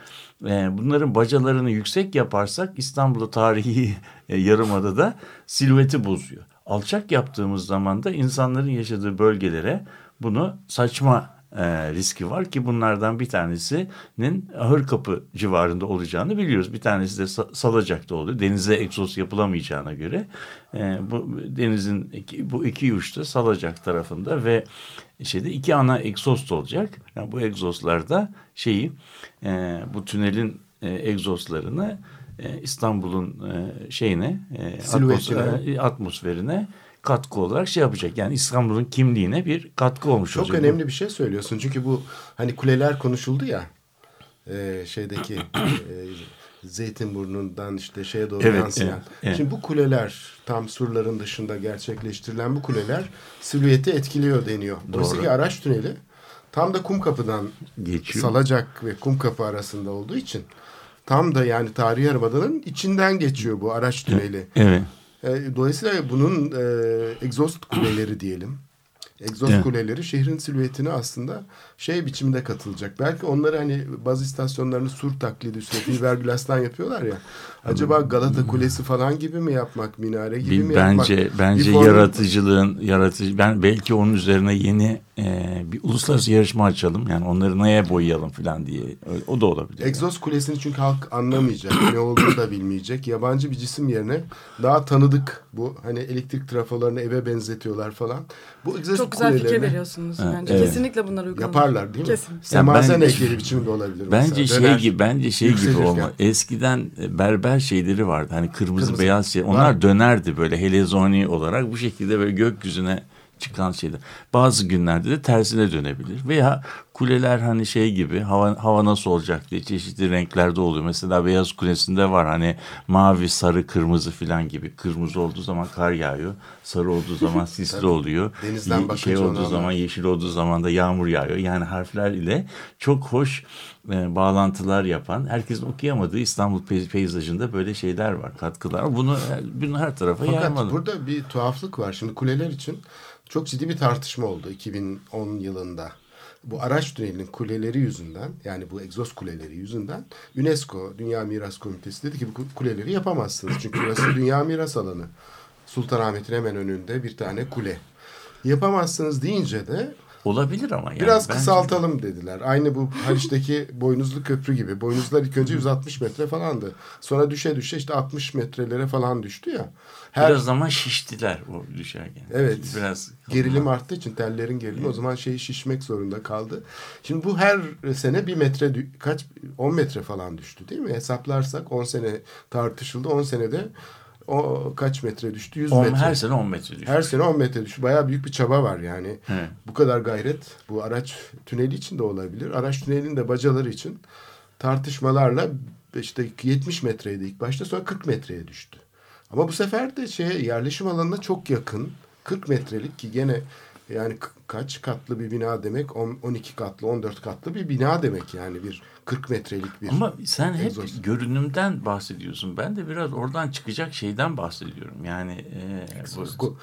S6: e, bunların bacalarını yüksek yaparsak İstanbul'da tarihi e, yarımadada silüeti bozuyor. Alçak yaptığımız zaman da insanların yaşadığı bölgelere bunu saçma riski var ki bunlardan bir tanesinin Ahırkapı civarında olacağını biliyoruz. Bir tanesi de Sa- Salacak'ta oluyor. Denize egzoz yapılamayacağına göre bu denizin bu iki uçta Salacak tarafında ve şeyde iki ana egzoz olacak. Yani bu egzozlarda şeyi e, bu tünelin e, egzozlarını e, İstanbul'un e, şeyine e,
S3: Silüetine.
S6: e, atmosferine katkı olarak şey yapacak. Yani İstanbul'un kimliğine bir katkı olmuş
S3: Çok
S6: olacak.
S3: önemli bir şey söylüyorsun. Çünkü bu hani kuleler konuşuldu ya. e, şeydeki e, Zeytinburnu'ndan işte şeye doğru
S6: Evet,
S3: yansıyan.
S6: evet, evet.
S3: Şimdi bu kuleler tam surların dışında gerçekleştirilen bu kuleler silüeti etkiliyor deniyor. Oysa ki araç tüneli tam da Kumkapı'dan
S6: Geçiyor.
S3: Salacak ve Kumkapı arasında olduğu için tam da yani tarihi yarımadanın içinden geçiyor bu araç tüneli.
S6: Evet.
S3: E, Dolayısıyla bunun e, egzoz kuleleri diyelim. Egzoz
S6: Evet.
S3: kuleleri şehrin silüetine aslında şey biçimde katılacak. Belki onları hani bazı istasyonlarını sur taklidi üstüne fiberglass'tan yapıyorlar ya. Acaba Galata Kulesi falan gibi mi yapmak, minare gibi
S6: Bir,
S3: mi yapmak?
S6: bence bence
S3: Bir
S6: yaratıcılığın yaratıcı ben belki onun üzerine yeni e, bir uluslararası yarışma açalım. Yani onları neye boyayalım falan diye. O, da olabilir.
S3: Egzoz kulesini çünkü halk anlamayacak. ne olduğunu da bilmeyecek. Yabancı bir cisim yerine daha tanıdık bu. Hani elektrik trafolarını eve benzetiyorlar falan. Bu egzoz
S5: Çok güzel fikir
S3: kulelerini
S5: veriyorsunuz.
S6: Ha,
S5: Bence
S6: evet.
S5: kesinlikle bunlar uygun.
S3: Yaparlar değil mi?
S5: Kesin.
S3: Semazen heykeli biçiminde olabilir.
S6: Bence
S3: mesela.
S6: şey
S3: Döner,
S6: gibi bence şey gibi olma. Eskiden e, berber şeyleri vardı. Hani kırmızı,
S3: Kırmızı.
S6: beyaz şey.
S3: Var.
S6: Onlar dönerdi böyle helezoni olarak bu şekilde böyle gökyüzüne çıkan şeyler. Bazı günlerde de tersine dönebilir. Veya kuleler hani şey gibi hava, hava nasıl olacak diye çeşitli renklerde oluyor. Mesela Beyaz Kulesi'nde var hani mavi, sarı, kırmızı filan gibi. Kırmızı olduğu zaman kar yağıyor. Sarı olduğu zaman sisli oluyor.
S3: Denizden
S6: Ye- şey olduğu zaman yeşil olduğu zaman da yağmur yağıyor. Yani harfler ile çok hoş e, bağlantılar yapan, herkesin okuyamadığı İstanbul pey- peyzajında böyle şeyler var, katkılar. Bunu, e, bunu her tarafa
S3: Fakat
S6: yaymalı.
S3: burada bir tuhaflık var. Şimdi kuleler için çok ciddi bir tartışma oldu 2010 yılında. Bu araç tünelinin kuleleri yüzünden yani bu egzoz kuleleri yüzünden UNESCO Dünya Miras Komitesi dedi ki bu kuleleri yapamazsınız. Çünkü burası Dünya Miras Alanı. Sultanahmet'in hemen önünde bir tane kule. Yapamazsınız deyince de
S6: Olabilir ama yani.
S3: Biraz
S6: bence-
S3: kısaltalım dediler. Aynı bu Haliç'teki boynuzlu köprü gibi. Boynuzlar ilk önce 160 metre falandı. Sonra düşe düşe işte 60 metrelere falan düştü ya. Her
S6: Biraz zaman şiştiler o düşerken.
S3: Evet.
S6: Biraz
S3: gerilim arttığı için tellerin gerilimi o zaman şeyi şişmek zorunda kaldı. Şimdi bu her sene bir metre kaç 10 metre falan düştü değil mi? Hesaplarsak 10 sene tartışıldı. 10 senede o kaç metre düştü? 100
S6: On-
S3: metre.
S6: her sene 10 metre düşüyor.
S3: Her sene 10 metre düşüyor. Bayağı büyük bir çaba var yani.
S6: Evet.
S3: Bu kadar gayret bu araç tüneli için de olabilir. Araç tünelinin de bacaları için tartışmalarla işte 70 metreydi ilk başta sonra 40 metreye düştü. Ama bu sefer de şeye yerleşim alanına çok yakın 40 metrelik ki gene yani kaç katlı bir bina demek? On- 12 katlı, 14 katlı bir bina demek yani bir 40 metrelik bir
S6: Ama sen hep
S3: egzoz.
S6: görünümden bahsediyorsun. Ben de biraz oradan çıkacak şeyden bahsediyorum. Yani e, bu-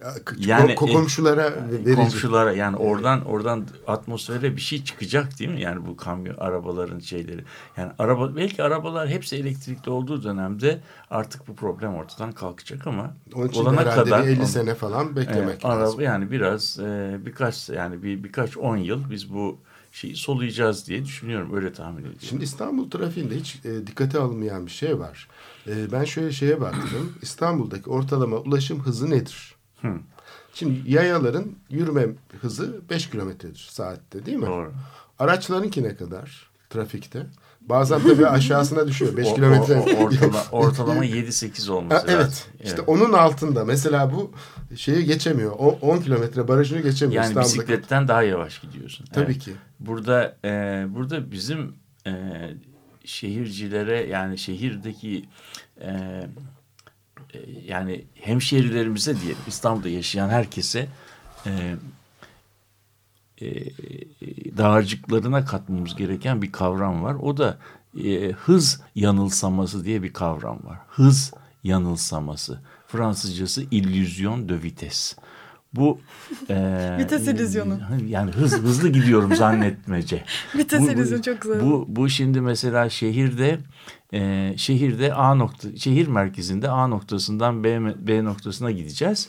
S6: Yani,
S3: yani komşulara verici.
S6: komşulara yani oradan oradan atmosfere bir şey çıkacak değil mi? Yani bu kamyon arabaların şeyleri. Yani araba belki arabalar hepsi elektrikli olduğu dönemde artık bu problem ortadan kalkacak ama
S3: Onun için
S6: olana kadar
S3: bir 50
S6: on-
S3: sene falan beklemek lazım.
S6: araba yani biraz e, birkaç yani bir birkaç on yıl biz bu şeyi soluyacağız diye düşünüyorum. Öyle tahmin ediyorum.
S3: Şimdi İstanbul trafiğinde hiç e, dikkate alınmayan bir şey var. E, ben şöyle şeye baktım. İstanbul'daki ortalama ulaşım hızı nedir?
S6: Hı.
S3: Şimdi yayaların yürüme hızı 5 kilometredir saatte değil mi?
S6: Doğru.
S3: Araçlarınki ne kadar trafikte? Bazen tabii aşağısına düşüyor. 5
S6: O- o-
S3: kilometre.
S6: o- ortala- ortalama 7-8
S3: Ha,
S6: olması
S3: evet.
S6: lazım.
S3: İşte onun altında mesela bu şeyi geçemiyor. O 10 kilometre barajını geçemiyor
S6: Yani
S3: İstanbul'daki.
S6: bisikletten daha yavaş gidiyorsun.
S3: Tabii
S6: Evet.
S3: ki.
S6: Burada e, burada bizim e, şehircilere yani şehirdeki e, yani hemşehrilerimize diyelim İstanbul'da yaşayan herkese e, e, dağarcıklarına katmamız gereken bir kavram var. O da e, hız yanılsaması diye bir kavram var. Hız yanılsaması. Fransızcası illüzyon de vitesse. Bu e,
S5: Vites illüzyonu.
S6: Yani hız hızlı gidiyorum zannetmece.
S5: Vites
S6: Bu-
S5: illüzyonu çok güzel.
S6: Bu bu şimdi mesela şehirde e, şehirde A nokta şehir merkezinde A noktasından B B noktasına gideceğiz.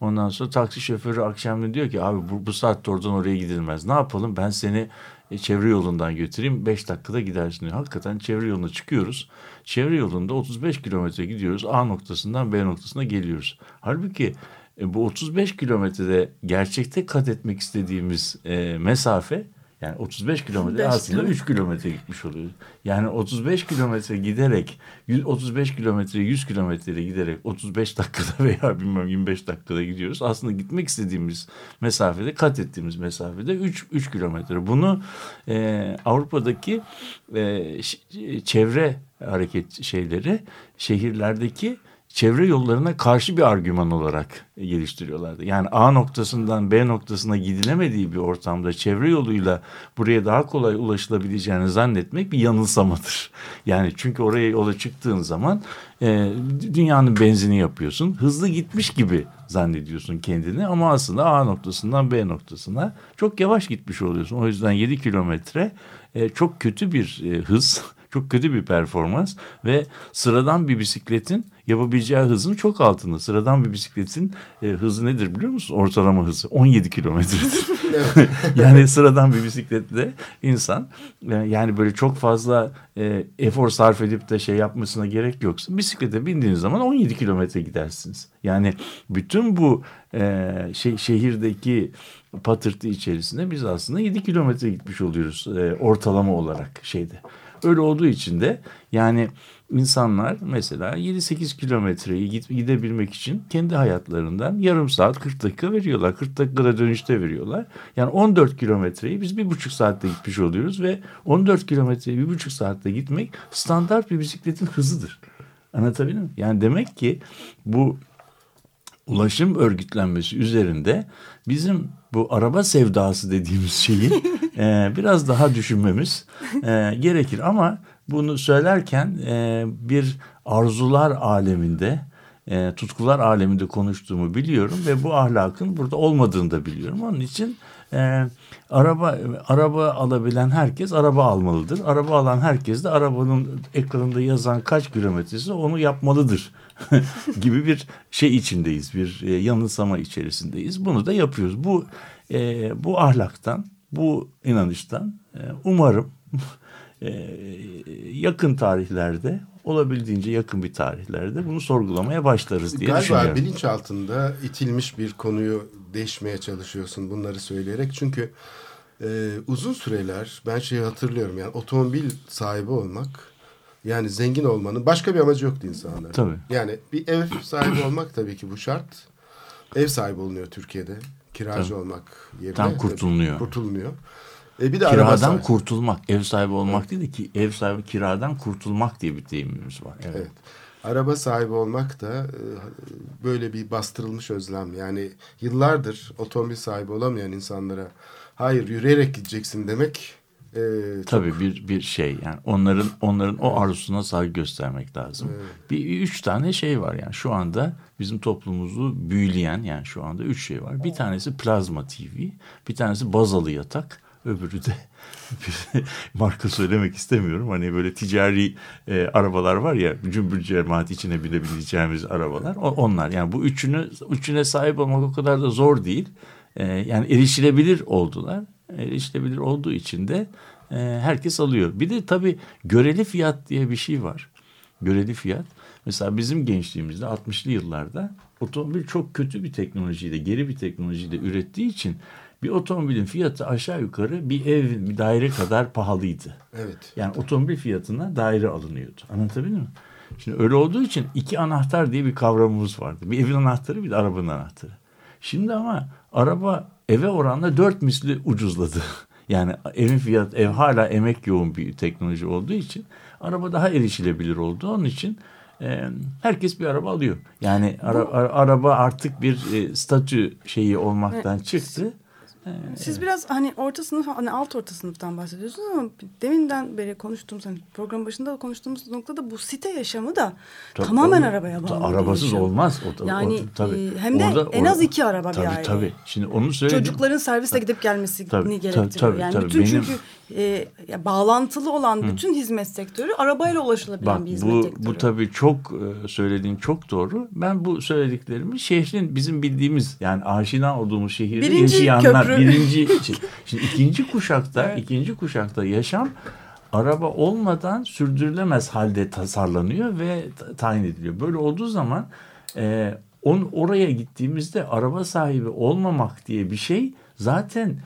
S6: Ondan sonra taksi şoförü akşamleyin diyor ki abi bu, bu saatte oradan oraya gidilmez. Ne yapalım ben seni e, çevre yolundan götüreyim 5 dakikada gidersin diyor. Hakikaten çevre yoluna çıkıyoruz. Çevre yolunda 35 kilometre gidiyoruz. A noktasından B noktasına geliyoruz. Halbuki e, bu 35 kilometrede gerçekte kat etmek istediğimiz e, mesafe yani 35 kilometre aslında
S5: kilometre.
S6: 3 kilometre gitmiş oluyoruz. Yani 35 kilometre giderek 100 35 kilometre 100 kilometre giderek 35 dakikada veya bilmem 25 dakikada gidiyoruz. Aslında gitmek istediğimiz mesafede kat ettiğimiz mesafede 3 3 kilometre. Bunu e, Avrupa'daki e, çevre hareket şeyleri şehirlerdeki çevre yollarına karşı bir argüman olarak geliştiriyorlardı. Yani A noktasından B noktasına gidilemediği bir ortamda çevre yoluyla buraya daha kolay ulaşılabileceğini zannetmek bir yanılsamadır. Yani çünkü oraya yola çıktığın zaman e, dünyanın benzini yapıyorsun. Hızlı gitmiş gibi zannediyorsun kendini ama aslında A noktasından B noktasına çok yavaş gitmiş oluyorsun. O yüzden 7 kilometre e, çok kötü bir e, hız. Çok kötü bir performans ve sıradan bir bisikletin yapabileceği hızın çok altında. Sıradan bir bisikletin e, hızı nedir biliyor musun? Ortalama hızı 17 kilometredir. yani sıradan bir bisikletle insan e, yani böyle çok fazla e, efor sarf edip de şey yapmasına gerek yoksa bisiklete bindiğiniz zaman 17 kilometre gidersiniz. Yani bütün bu e, şey şehirdeki patırtı içerisinde biz aslında 7 kilometre gitmiş oluyoruz e, ortalama olarak şeyde. Öyle olduğu için de yani insanlar mesela 7-8 kilometreyi gidebilmek için kendi hayatlarından yarım saat 40 dakika veriyorlar. 40 dakikada dönüşte veriyorlar. Yani 14 kilometreyi biz bir buçuk saatte gitmiş oluyoruz ve 14 kilometreyi bir buçuk saatte gitmek standart bir bisikletin hızıdır. Anlatabildim mi? Yani demek ki bu ulaşım örgütlenmesi üzerinde bizim bu araba sevdası dediğimiz şeyi e, biraz daha düşünmemiz e, gerekir. Ama bunu söylerken e, bir arzular aleminde, e, tutkular aleminde konuştuğumu biliyorum ve bu ahlakın burada olmadığını da biliyorum. Onun için e, araba araba alabilen herkes araba almalıdır. Araba alan herkes de arabanın ekranında yazan kaç kilometresi onu yapmalıdır gibi bir şey içindeyiz. Bir e, yanılsama içerisindeyiz. Bunu da yapıyoruz. Bu e, bu ahlaktan, bu inanıştan e, umarım yakın tarihlerde olabildiğince yakın bir tarihlerde bunu sorgulamaya başlarız diye
S3: Galiba
S6: düşünüyorum.
S3: bilinç altında itilmiş bir konuyu değişmeye çalışıyorsun bunları söyleyerek. Çünkü e, uzun süreler ben şeyi hatırlıyorum yani otomobil sahibi olmak yani zengin olmanın başka bir amacı yoktu insanların.
S6: Tabii.
S3: Yani bir ev sahibi olmak tabii ki bu şart. Ev sahibi olunuyor Türkiye'de. Kiracı
S6: Tabii.
S3: olmak yerine.
S6: Tam
S3: tabii
S6: kurtulunuyor.
S3: E bir de
S6: Kiradan kurtulmak, ev sahibi olmak değil de ki ev sahibi kiradan kurtulmak diye bir deyimimiz var. Evet.
S3: Evet. Araba sahibi olmak da e, böyle bir bastırılmış özlem. Yani yıllardır otomobil sahibi olamayan insanlara hayır yürüyerek gideceksin demek e, çok-
S6: Tabii bir bir şey yani onların onların o arzusuna saygı göstermek lazım. Bir üç tane şey var yani şu anda bizim toplumumuzu büyüleyen yani şu anda üç şey var. Bir tanesi plazma TV, bir tanesi bazalı yatak, öbürü de bir marka söylemek istemiyorum. Hani böyle ticari e, arabalar var ya cümbür cemaat içine binebileceğimiz arabalar. O, onlar yani bu üçünü üçüne sahip olmak o kadar da zor değil. E, yani erişilebilir oldular. Erişilebilir olduğu için de e, herkes alıyor. Bir de tabii göreli fiyat diye bir şey var. Göreli fiyat. Mesela bizim gençliğimizde 60'lı yıllarda otomobil çok kötü bir teknolojiyle, geri bir teknolojiyle ürettiği için bir otomobilin fiyatı aşağı yukarı bir ev, bir daire kadar pahalıydı.
S3: Evet.
S6: Yani otomobil fiyatına daire alınıyordu. Anlatabildim mi? Şimdi öyle olduğu için iki anahtar diye bir kavramımız vardı. Bir evin anahtarı bir de arabanın anahtarı. Şimdi ama araba eve oranla dört misli ucuzladı. Yani evin fiyat ev hala emek yoğun bir teknoloji olduğu için araba daha erişilebilir oldu. Onun için e, herkes bir araba alıyor. Yani ara- ara- araba artık bir e, statü şeyi olmaktan çıktı.
S5: Siz biraz hani orta sınıf, hani alt orta sınıftan bahsediyorsunuz ama deminden beri konuştuğumuz, hani program başında da konuştuğumuz noktada bu site yaşamı da
S6: Tabii,
S5: tamamen
S6: tabii.
S5: arabaya bağlı.
S6: Arabasız
S5: yaşam.
S6: olmaz. O, o-
S5: Yani
S6: tabii.
S5: e, hem de
S6: Orada-
S5: en az iki araba
S6: tabii,
S5: bir aile.
S6: Tabii Şimdi onu söyledim.
S5: Çocukların serviste gidip gelmesini
S6: Tabii, tabii,
S5: gerektiriyor.
S6: tabii,
S5: yani
S6: tabii.
S5: bütün
S6: Benim-
S5: çünkü e, ya bağlantılı olan bütün hizmet sektörü arabayla ulaşılabilen
S6: Bak
S5: bir hizmet
S6: bu,
S5: sektörü.
S6: bu tabii çok e, söylediğin çok doğru. Ben bu söylediklerimi şehrin bizim bildiğimiz yani aşina olduğumuz şehirde
S5: Birinci
S6: yaşayanlar
S5: köprü.
S6: birinci şey. Şimdi ikinci kuşakta ikinci kuşakta yaşam araba olmadan sürdürülemez halde tasarlanıyor ve ta- tayin ediliyor. Böyle olduğu zaman e, on, oraya gittiğimizde araba sahibi olmamak diye bir şey zaten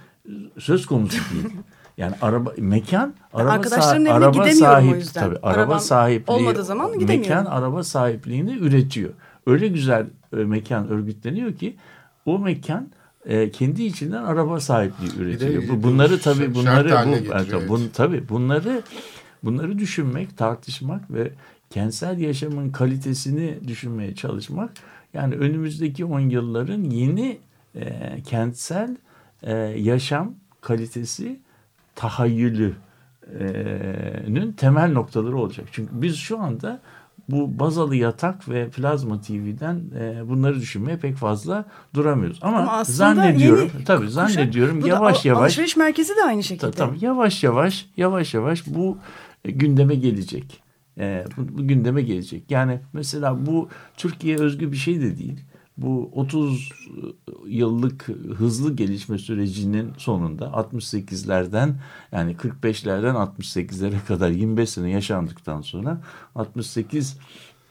S6: söz konusu değil. Yani araba mekan araba
S5: arkadaşların
S6: sa-
S5: evine
S6: araba
S5: gidemiyorum o
S6: sahip
S5: yüzden.
S6: tabii araba
S5: Arabam
S6: sahipliği
S5: olmadığı zaman gidemiyorum.
S6: mekan araba sahipliğini üretiyor. Öyle güzel e, mekan örgütleniyor ki o mekan e, kendi içinden araba sahipliği üretiyor. Bu- bunları tabii bunları bu, tabii,
S3: evet.
S6: bun- tabii bunları bunları düşünmek, tartışmak ve kentsel yaşamın kalitesini düşünmeye çalışmak yani önümüzdeki on yılların yeni e, kentsel e, yaşam kalitesi tahayyülünün temel noktaları olacak. Çünkü biz şu anda bu bazalı yatak ve plazma TV'den e, bunları düşünmeye pek fazla duramıyoruz. Ama,
S5: Ama
S6: zannediyorum
S5: yeni
S6: tabii
S5: kuşak-
S6: zannediyorum
S5: da
S6: yavaş
S5: al-
S6: yavaş
S5: Alışveriş merkezi de aynı şekilde.
S6: Ta- Tabii yavaş yavaş yavaş yavaş bu e, gündeme gelecek. E, bu, bu gündeme gelecek. Yani mesela bu Türkiye özgü bir şey de değil. Bu 30 yıllık hızlı gelişme sürecinin sonunda 68'lerden yani 45'lerden 68'lere kadar 25 sene yaşandıktan sonra 68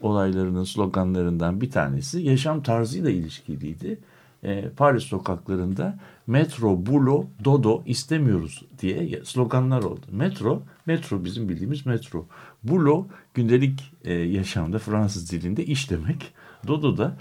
S6: olaylarının sloganlarından bir tanesi yaşam tarzıyla ilişkiliydi. Ee, Paris sokaklarında metro, bulo, dodo istemiyoruz diye sloganlar oldu. Metro, metro bizim bildiğimiz metro. Bulo gündelik e, yaşamda Fransız dilinde iş demek. Dodo da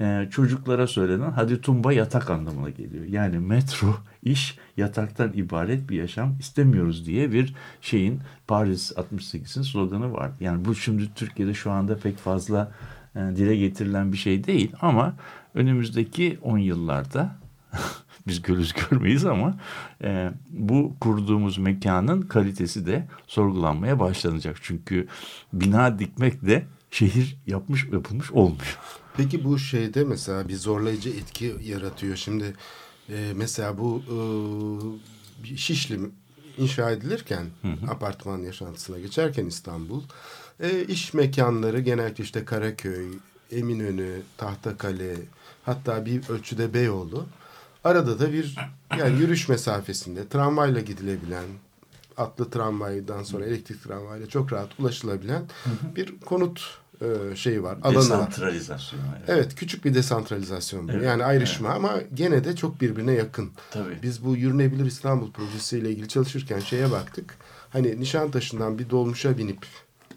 S6: e, çocuklara söylenen hadi tumba yatak anlamına geliyor. Yani metro, iş, yataktan ibaret bir yaşam istemiyoruz diye bir şeyin Paris 68'in sloganı var. Yani bu şimdi Türkiye'de şu anda pek fazla e, dile getirilen bir şey değil ama önümüzdeki 10 yıllarda biz görürüz görmeyiz ama e, bu kurduğumuz mekanın kalitesi de sorgulanmaya başlanacak. Çünkü bina dikmek de şehir yapmış yapılmış olmuyor.
S3: Peki bu şeyde mesela bir zorlayıcı etki yaratıyor. Şimdi e, mesela bu e, Şişli inşa edilirken apartman yaşantısına geçerken İstanbul e, iş mekanları genellikle işte Karaköy, Eminönü, Tahtakale hatta bir ölçüde Beyoğlu. Arada da bir yani yürüyüş mesafesinde tramvayla gidilebilen atlı tramvaydan sonra elektrik tramvayla çok rahat ulaşılabilen bir konut e, şeyi var. Alanı var.
S6: Desantralizasyon. Evet.
S3: Evet küçük bir desantralizasyon.
S6: Evet,
S3: yani ayrışma ama gene de çok birbirine yakın.
S6: Tabii.
S3: Biz bu Yürünebilir İstanbul projesiyle ilgili çalışırken şeye baktık. Hani Nişantaşı'ndan bir dolmuşa binip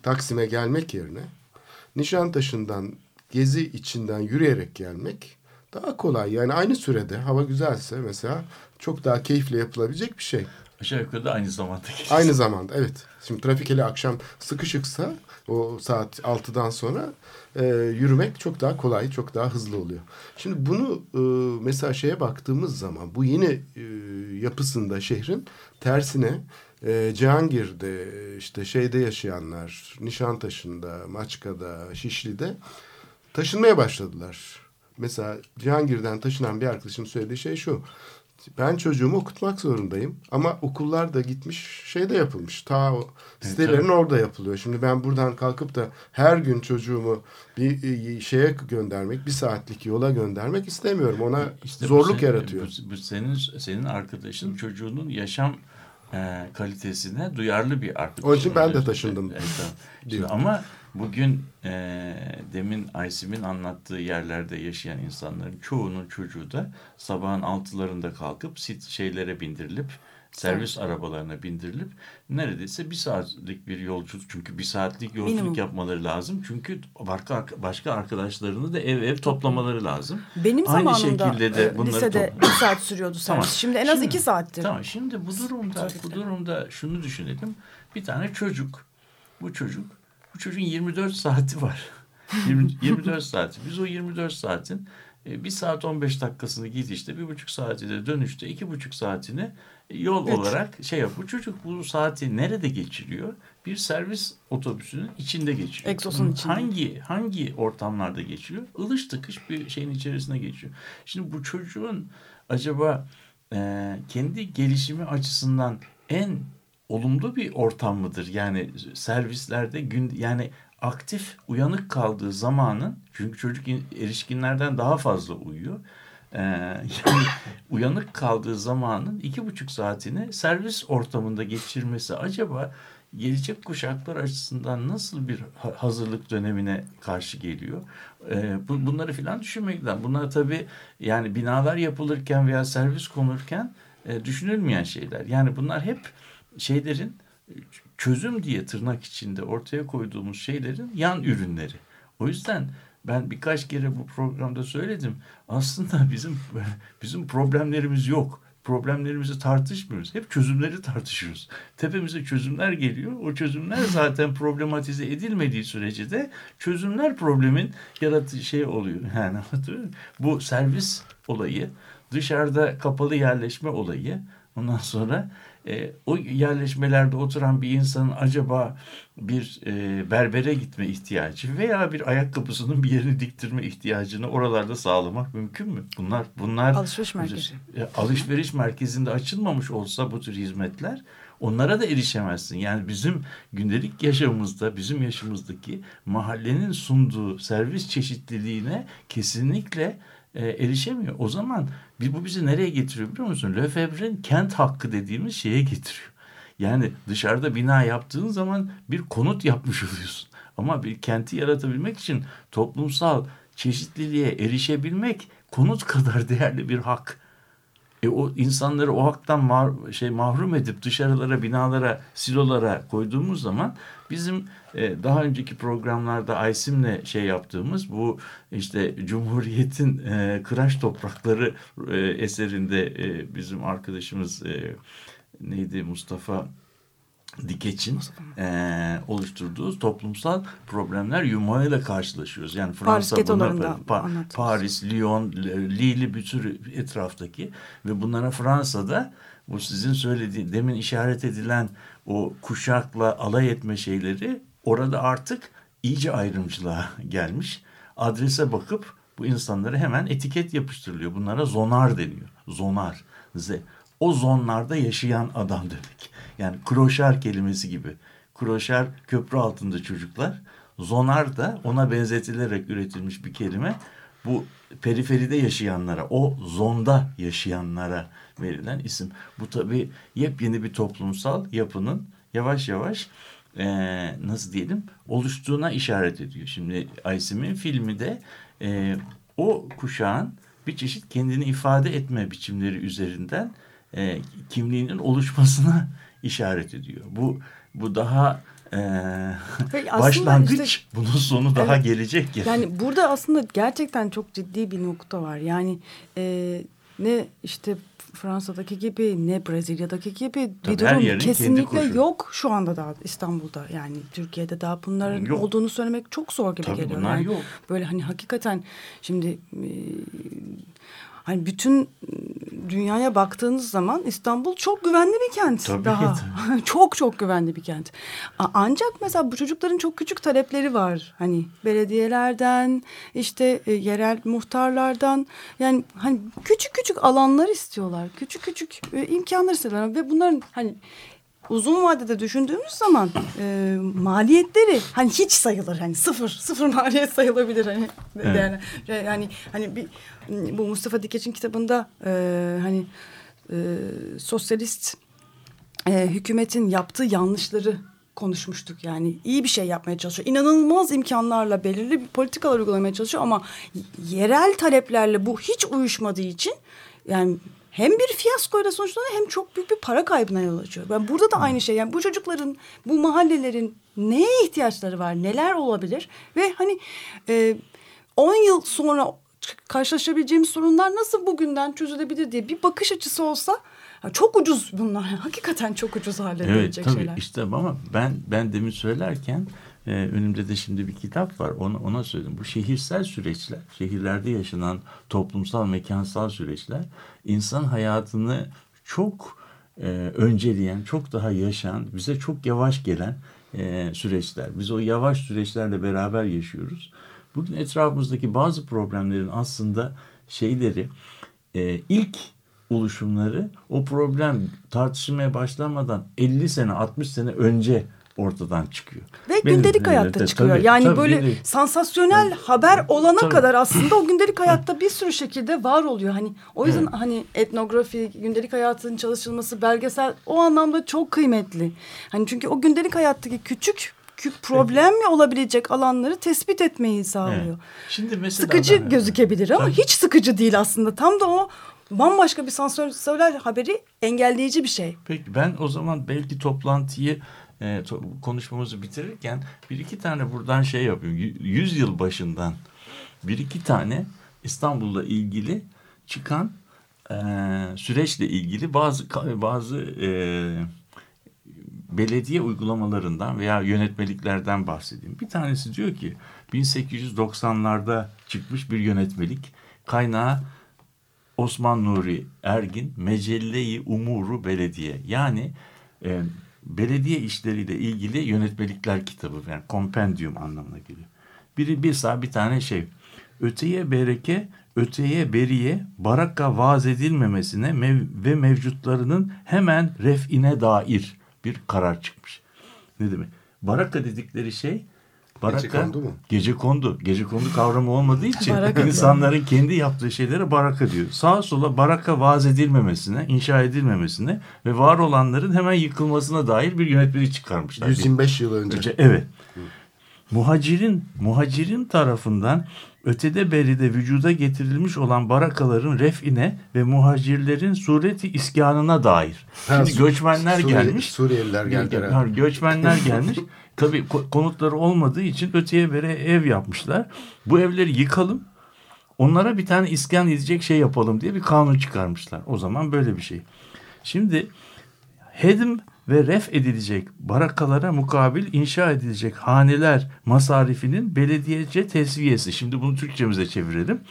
S3: Taksim'e gelmek yerine Nişantaşı'ndan gezi içinden yürüyerek gelmek daha kolay. Yani aynı sürede hava güzelse mesela çok daha keyifle yapılabilecek bir şey.
S6: Aşağı yukarı da aynı zamanda geçiyor.
S3: Aynı zamanda evet. Şimdi trafik hele akşam sıkışıksa o saat 6'dan sonra e, yürümek çok daha kolay, çok daha hızlı oluyor. Şimdi bunu e, mesela şeye baktığımız zaman bu yeni e, yapısında şehrin tersine e, Cihangir'de işte şeyde yaşayanlar, Nişantaşı'nda, Maçka'da, Şişli'de taşınmaya başladılar. Mesela Cihangir'den taşınan bir arkadaşım söylediği şey şu. Ben çocuğumu okutmak zorundayım ama okullar da gitmiş şeyde yapılmış. Ta o sitelerin orada yapılıyor. Şimdi ben buradan kalkıp da her gün çocuğumu bir e, şeye göndermek, bir saatlik yola göndermek istemiyorum. Ona
S6: İşte
S3: zorluk
S6: senin-
S3: yaratıyor.
S6: Bu, bu senin senin arkadaşın çocuğunun yaşam e, kalitesine duyarlı bir arkadaş.
S3: Onun için ben de taşındım.
S6: Evet, ama bugün e, demin Aysim'in anlattığı yerlerde yaşayan insanların çoğunun çocuğu da sabahın altılarında kalkıp sit şeylere bindirilip servis arabalarına bindirilip neredeyse bir saatlik bir yolculuk çünkü bir saatlik yolculuk
S5: Minimum.
S6: yapmaları lazım çünkü başka başka arkadaşlarını da ev ev toplamaları lazım.
S5: Benim
S6: Aynı
S5: zamanımda
S6: şekilde de
S5: e,
S6: bunları
S5: lisede bir saat sürüyordu servis.
S6: Tamam.
S5: Şimdi en az
S6: Şimdi-
S5: iki saattir.
S6: Tamam şimdi bu durumda bu durumda şunu düşünelim. Bir tane çocuk. Bu çocuk bu çocuğun 24 saati var. 20 24 saati. Biz o 24 saatin e, bir saat 15 dakikasını gidişte bir buçuk saati de dönüşte iki buçuk saatini yol
S5: Üç.
S6: olarak şey yap. Bu çocuk bu saati nerede geçiriyor? Bir servis otobüsünün içinde geçiriyor.
S5: Egzosun içinde.
S6: Hangi hangi ortamlarda geçiriyor? Ilış tıkış bir şeyin içerisine geçiyor. Şimdi bu çocuğun acaba e, kendi gelişimi açısından en olumlu bir ortam mıdır? Yani servislerde gün yani aktif uyanık kaldığı zamanın çünkü çocuk in- erişkinlerden daha fazla uyuyor. Ee, yani uyanık kaldığı zamanın iki buçuk saatini servis ortamında geçirmesi acaba gelecek kuşaklar açısından nasıl bir ha- hazırlık dönemine karşı geliyor? Ee, bu, bunları filan düşünmek lazım. Bunlar tabii yani binalar yapılırken veya servis konurken e, düşünülmeyen şeyler. Yani bunlar hep şeylerin çözüm diye tırnak içinde ortaya koyduğumuz şeylerin yan ürünleri. O yüzden ben birkaç kere bu programda söyledim. Aslında bizim bizim problemlerimiz yok. Problemlerimizi tartışmıyoruz. Hep çözümleri tartışıyoruz. Tepemize çözümler geliyor. O çözümler zaten problematize edilmediği sürece de çözümler problemin yarattığı şey oluyor. Yani? Bu servis olayı, dışarıda kapalı yerleşme olayı, ondan sonra e, o yerleşmelerde oturan bir insanın acaba bir e, berbere gitme ihtiyacı veya bir ayakkabısının bir yerini diktirme ihtiyacını oralarda sağlamak mümkün mü? Bunlar bunlar
S5: Alışveriş merkezi.
S6: E, alışveriş merkezinde açılmamış olsa bu tür hizmetler onlara da erişemezsin. Yani bizim gündelik yaşamımızda, bizim yaşımızdaki mahallenin sunduğu servis çeşitliliğine kesinlikle e, erişemiyor. O zaman bir, bu bizi nereye getiriyor biliyor musun? Lefebvre'nin kent hakkı dediğimiz şeye getiriyor. Yani dışarıda bina yaptığın zaman bir konut yapmış oluyorsun. Ama bir kenti yaratabilmek için toplumsal çeşitliliğe erişebilmek konut kadar değerli bir hak. E o insanları o haktan mar- şey mahrum edip dışarılara, binalara, silolara koyduğumuz zaman bizim e, daha önceki programlarda Aysim'le şey yaptığımız bu işte Cumhuriyet'in e, Kıraç Toprakları e, eserinde e, bizim arkadaşımız e, neydi Mustafa Dikeç'in e, oluşturduğu toplumsal problemler yumağıyla karşılaşıyoruz. Yani Fransa
S5: Paris
S6: buna Pa-. Paris, Lyon, Lille bir sürü etraftaki ve bunlara Fransa'da bu sizin söylediği demin işaret edilen o kuşakla alay etme şeyleri orada artık iyice ayrımcılığa gelmiş. Adrese bakıp bu insanlara hemen etiket yapıştırılıyor. Bunlara zonar deniyor. Zonar. Z. O zonlarda yaşayan adam demek. Yani kroşer kelimesi gibi. Kroşer köprü altında çocuklar. Zonar da ona benzetilerek üretilmiş bir kelime. Bu periferide yaşayanlara, o zonda yaşayanlara verilen isim. Bu tabii yepyeni bir toplumsal yapının yavaş yavaş eee, nasıl diyelim oluştuğuna işaret ediyor. Şimdi Aysim'in filmi de eee, o kuşağın bir çeşit kendini ifade etme biçimleri üzerinden eee, kimliğinin oluşmasına işaret ediyor. Bu bu daha
S5: aslında
S6: başlangıç.
S5: işte-
S6: bunun sonu daha
S5: Evet.
S6: gelecek ya.
S5: Yani burada aslında gerçekten çok ciddi bir nokta var. Yani e, ne işte Fransa'daki gibi ne Brezilya'daki gibi
S6: Tabii
S5: bir durum kesinlikle yok şu anda da İstanbul'da. Yani Türkiye'de daha bunların
S6: Yok.
S5: olduğunu söylemek çok zor gibi
S6: Tabii
S5: geliyor.
S6: bunlar
S5: Yani
S6: yok.
S5: Böyle hani hakikaten şimdi e, hani bütün dünyaya baktığınız zaman İstanbul çok güvenli bir kent
S6: Tabii
S5: daha. çok çok güvenli bir kent. Ancak mesela bu çocukların çok küçük talepleri var. Hani belediyelerden, işte e, yerel muhtarlardan yani hani küçük küçük alanlar istiyorlar. Küçük küçük e, imkanlar istiyorlar ve bunların hani uzun vadede düşündüğümüz zaman e, maliyetleri hani hiç sayılır hani sıfır sıfır maliyet sayılabilir hani
S6: Evet.
S5: yani yani hani bir bu Mustafa Dikeç'in kitabında e, hani e, sosyalist e, hükümetin yaptığı yanlışları konuşmuştuk. Yani iyi bir şey yapmaya çalışıyor. İnanılmaz imkanlarla belirli bir politikalar uygulamaya çalışıyor ama yerel taleplerle bu hiç uyuşmadığı için yani hem bir fiyaskoyla sonuçlanıyor hem çok büyük bir para kaybına yol açıyor. Ben burada da aynı şey. Yani bu çocukların, bu mahallelerin neye ihtiyaçları var, neler olabilir ve hani e, 10 yıl sonra karşılaşabileceğimiz sorunlar nasıl bugünden çözülebilir diye bir bakış açısı olsa çok ucuz bunlar. Hakikaten çok ucuz hale
S6: Evet tabii
S5: şeyler.
S6: işte ama ben ben demin söylerken e, önümde de şimdi bir kitap var ona, ona söyledim. Bu şehirsel süreçler, şehirlerde yaşanan toplumsal, mekansal süreçler insan hayatını çok e, önceleyen, çok daha yaşayan, bize çok yavaş gelen e, süreçler. Biz o yavaş süreçlerle beraber yaşıyoruz. Bugün etrafımızdaki bazı problemlerin aslında şeyleri e, ilk oluşumları o problem tartışmaya başlamadan 50 sene 60 sene önce ortadan çıkıyor.
S5: Ve
S6: Benim-
S5: gündelik
S6: evet,
S5: hayatta
S6: evet,
S5: çıkıyor.
S6: tabii,
S5: yani
S6: tabii,
S5: böyle
S6: gündelik.
S5: sansasyonel haber olana
S6: Tabii.
S5: kadar aslında o gündelik hayatta bir sürü şekilde var oluyor. Hani o yüzden hani etnografi, gündelik hayatın çalışılması, belgesel o anlamda çok kıymetli. Hani çünkü o gündelik hayattaki küçük küçük problem mi olabilecek alanları tespit etmeyi sağlıyor.
S6: Evet. Şimdi mesela
S5: Sıkıcı
S6: ben-
S5: gözükebilir ama
S6: Tabii.
S5: hiç sıkıcı değil aslında. Tam da o bambaşka bir sansasyonel haberi engelleyici bir şey.
S6: Peki ben o zaman belki toplantıyı e, konuşmamızı bitirirken bir iki tane buradan şey yapayım. Y- Yüz yıl başından bir iki tane İstanbul'la ilgili çıkan e, süreçle ilgili bazı bazı e, belediye uygulamalarından veya yönetmeliklerden bahsedeyim. Bir tanesi diyor ki 1890'larda çıkmış bir yönetmelik kaynağı Osman Nuri Ergin Mecelle-i Umuru Belediye yani e, belediye işleriyle ilgili yönetmelikler kitabı yani kompendium anlamına geliyor. Biri bir sağ bir tane şey. Öteye bereke, öteye beriye, baraka vaaz edilmemesine mev- ve mevcutlarının hemen refine dair bir karar çıkmış. Ne demek? Baraka dedikleri şey baraka
S3: Gecekondu mu?
S6: Gece kondu. Gece kondu kavramı olmadığı için insanların kendi yaptığı şeylere baraka diyor. Sağa sola baraka vaaz edilmemesine, inşa edilmemesine ve var olanların hemen yıkılmasına dair bir yönetmeliği çıkarmışlar.
S3: 125 yıl önce.
S6: Önce- evet. Muhacirin, muhacirin tarafından ötede beride vücuda getirilmiş olan barakaların refine ve muhacirlerin sureti iskanına dair.
S3: Ha,
S6: Şimdi göçmenler
S3: Suriye-
S6: gelmiş.
S3: Suriyeliler geldiler.
S6: Ha, Göçmenler gelmiş. Tabii ko- konutları olmadığı için öteye bere ev yapmışlar. Bu evleri yıkalım. Onlara bir tane iskan edecek şey yapalım diye bir kanun çıkarmışlar. O zaman böyle bir şey. Şimdi hedim ve ref edilecek barakalara mukabil inşa edilecek haneler masarifinin belediyece tesviyesi. Şimdi bunu Türkçemize çevirelim.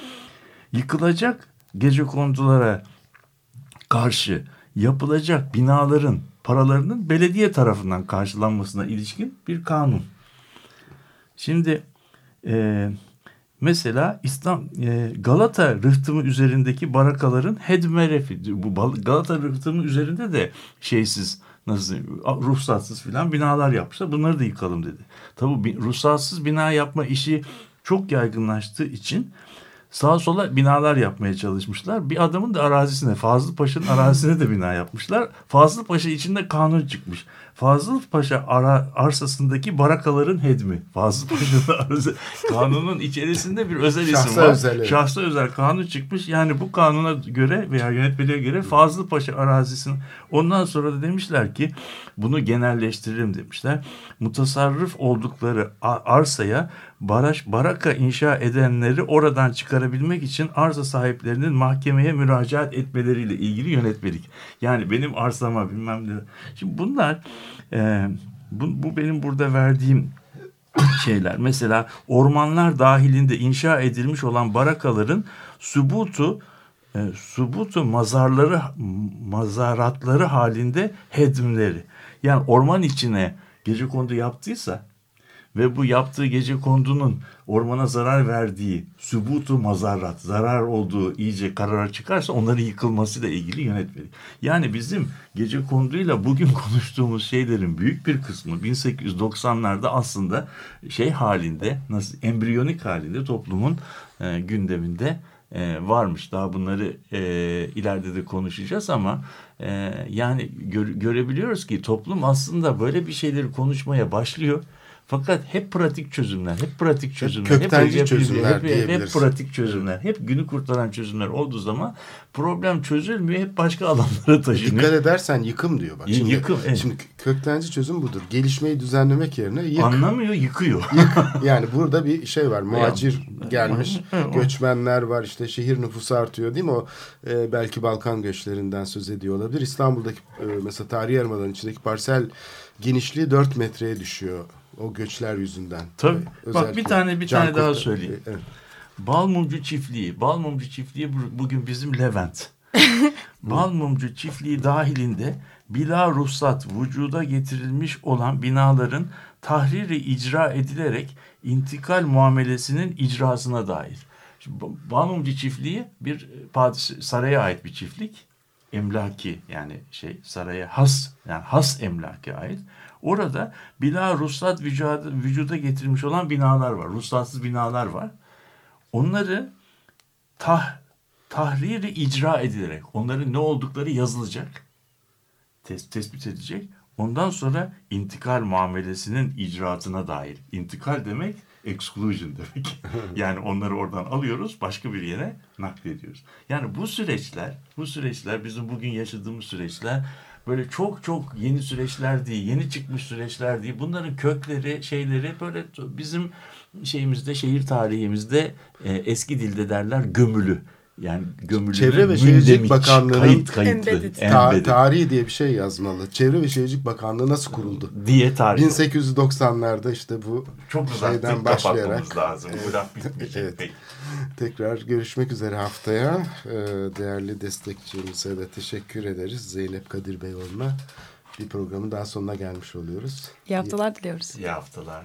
S6: Yıkılacak gece kondulara karşı yapılacak binaların paralarının belediye tarafından karşılanmasına ilişkin bir kanun. Şimdi e, mesela İslam e, Galata rıhtımı üzerindeki barakaların hedmerefi bu Galata rıhtımı üzerinde de şeysiz nasıl ruhsatsız filan binalar yapmışlar. Bunları da yıkalım dedi. Tabii bi- ruhsatsız bina yapma işi çok yaygınlaştığı için sağa sola binalar yapmaya çalışmışlar. Bir adamın da arazisine, Fazıl Paşa'nın arazisine de bina yapmışlar. Fazıl Paşa içinde kanun çıkmış. Fazıl Paşa ara, arsasındaki barakaların hedmi. Fazıl Paşa'nın arası, kanunun içerisinde bir özel isim
S3: Şahsa
S6: var.
S3: özel, evet.
S6: Şahsa özel kanun çıkmış. Yani bu kanuna göre veya yönetmeliğe göre Fazıl Paşa arazisini ondan sonra da demişler ki bunu genelleştirelim demişler. Mutasarrıf oldukları arsaya baraj, baraka inşa edenleri oradan çıkarabilmek için arsa sahiplerinin mahkemeye müracaat etmeleriyle ilgili yönetmelik. Yani benim arsama bilmem ne. Şimdi bunlar e, bu, bu benim burada verdiğim şeyler. Mesela ormanlar dahilinde inşa edilmiş olan barakaların subutu e, subutu mazarları mazaratları halinde hedimleri. Yani orman içine gece kondu yaptıysa ve bu yaptığı gece kondunun ormana zarar verdiği subutu mazarrat, zarar olduğu iyice karara çıkarsa onların yıkılmasıyla ilgili yönetmelik. Yani bizim gece konduyla bugün konuştuğumuz şeylerin büyük bir kısmı 1890'larda aslında şey halinde, nasıl embriyonik halinde toplumun e, gündeminde e, varmış. Daha bunları e, ileride de konuşacağız ama e, yani gör- görebiliyoruz ki toplum aslında böyle bir şeyleri konuşmaya başlıyor. Fakat hep pratik çözümler, hep pratik çözümler,
S3: köktenci çözümler
S6: hep, hep, pratik çözümler, hep günü kurtaran çözümler olduğu zaman problem çözülmüyor, hep başka alanlara taşınıyor.
S3: Dikkat edersen yıkım diyor bak.
S6: Y-
S3: Şimdi,
S6: yıkım, evet.
S3: şimdi köktenci çözüm budur. Gelişmeyi düzenlemek yerine yık.
S6: Anlamıyor, yıkıyor.
S3: Yani burada bir şey var. Muhacir gelmiş. Göçmenler var. işte şehir nüfusu artıyor değil mi? O e, belki Balkan göçlerinden söz ediyor olabilir. İstanbul'daki e, mesela tarihi yarımadanın içindeki parsel genişliği 4 metreye düşüyor. O göçler yüzünden.
S6: Tabii.
S3: E,
S6: Bak bir tane bir tane daha söyleyeyim.
S3: Evet.
S6: Balmumcu çiftliği. Balmumcu çiftliği bu- bugün bizim Levent. Balmumcu çiftliği dahilinde bila ruhsat vücuda getirilmiş olan binaların tahriri icra edilerek intikal muamelesinin icrasına dair. Şimdi Ba- Balmumcu çiftliği bir padişah, saraya ait bir çiftlik. emlaki yani şey saraya has yani has emlaki ait. Orada bila ruhsat vücuda, getirmiş olan binalar var. Ruhsatsız binalar var. Onları tah, tahriri icra edilerek onların ne oldukları yazılacak. Tes, tespit edecek. Ondan sonra intikal muamelesinin icraatına dair. İntikal demek exclusion demek. yani onları oradan alıyoruz başka bir yere naklediyoruz. Yani bu süreçler, bu süreçler bizim bugün yaşadığımız süreçler böyle çok çok yeni süreçler değil, yeni çıkmış süreçler değil. Bunların kökleri, şeyleri böyle bizim şeyimizde, şehir tarihimizde e, eski dilde derler gömülü. Yani gömülü.
S3: Çevre ve Şehircilik Bakanlığı'nın
S6: kayıt, kayıtlı,
S5: Embedded.
S3: Ta- tarihi diye bir şey yazmalı. Çevre ve Şehircilik Bakanlığı nasıl kuruldu?
S6: diye tarih.
S3: 1890'larda işte bu
S6: Çok
S3: şeyden
S6: başlayarak lazım. Bu laf bitmiş.
S3: Evet.
S6: Peki.
S3: tekrar görüşmek üzere haftaya. Ee, değerli destekçimize de teşekkür ederiz. Zeynep Kadir Beyoğlu'na bir programın daha sonuna gelmiş oluyoruz.
S5: İyi haftalar diliyoruz.
S6: İyi haftalar.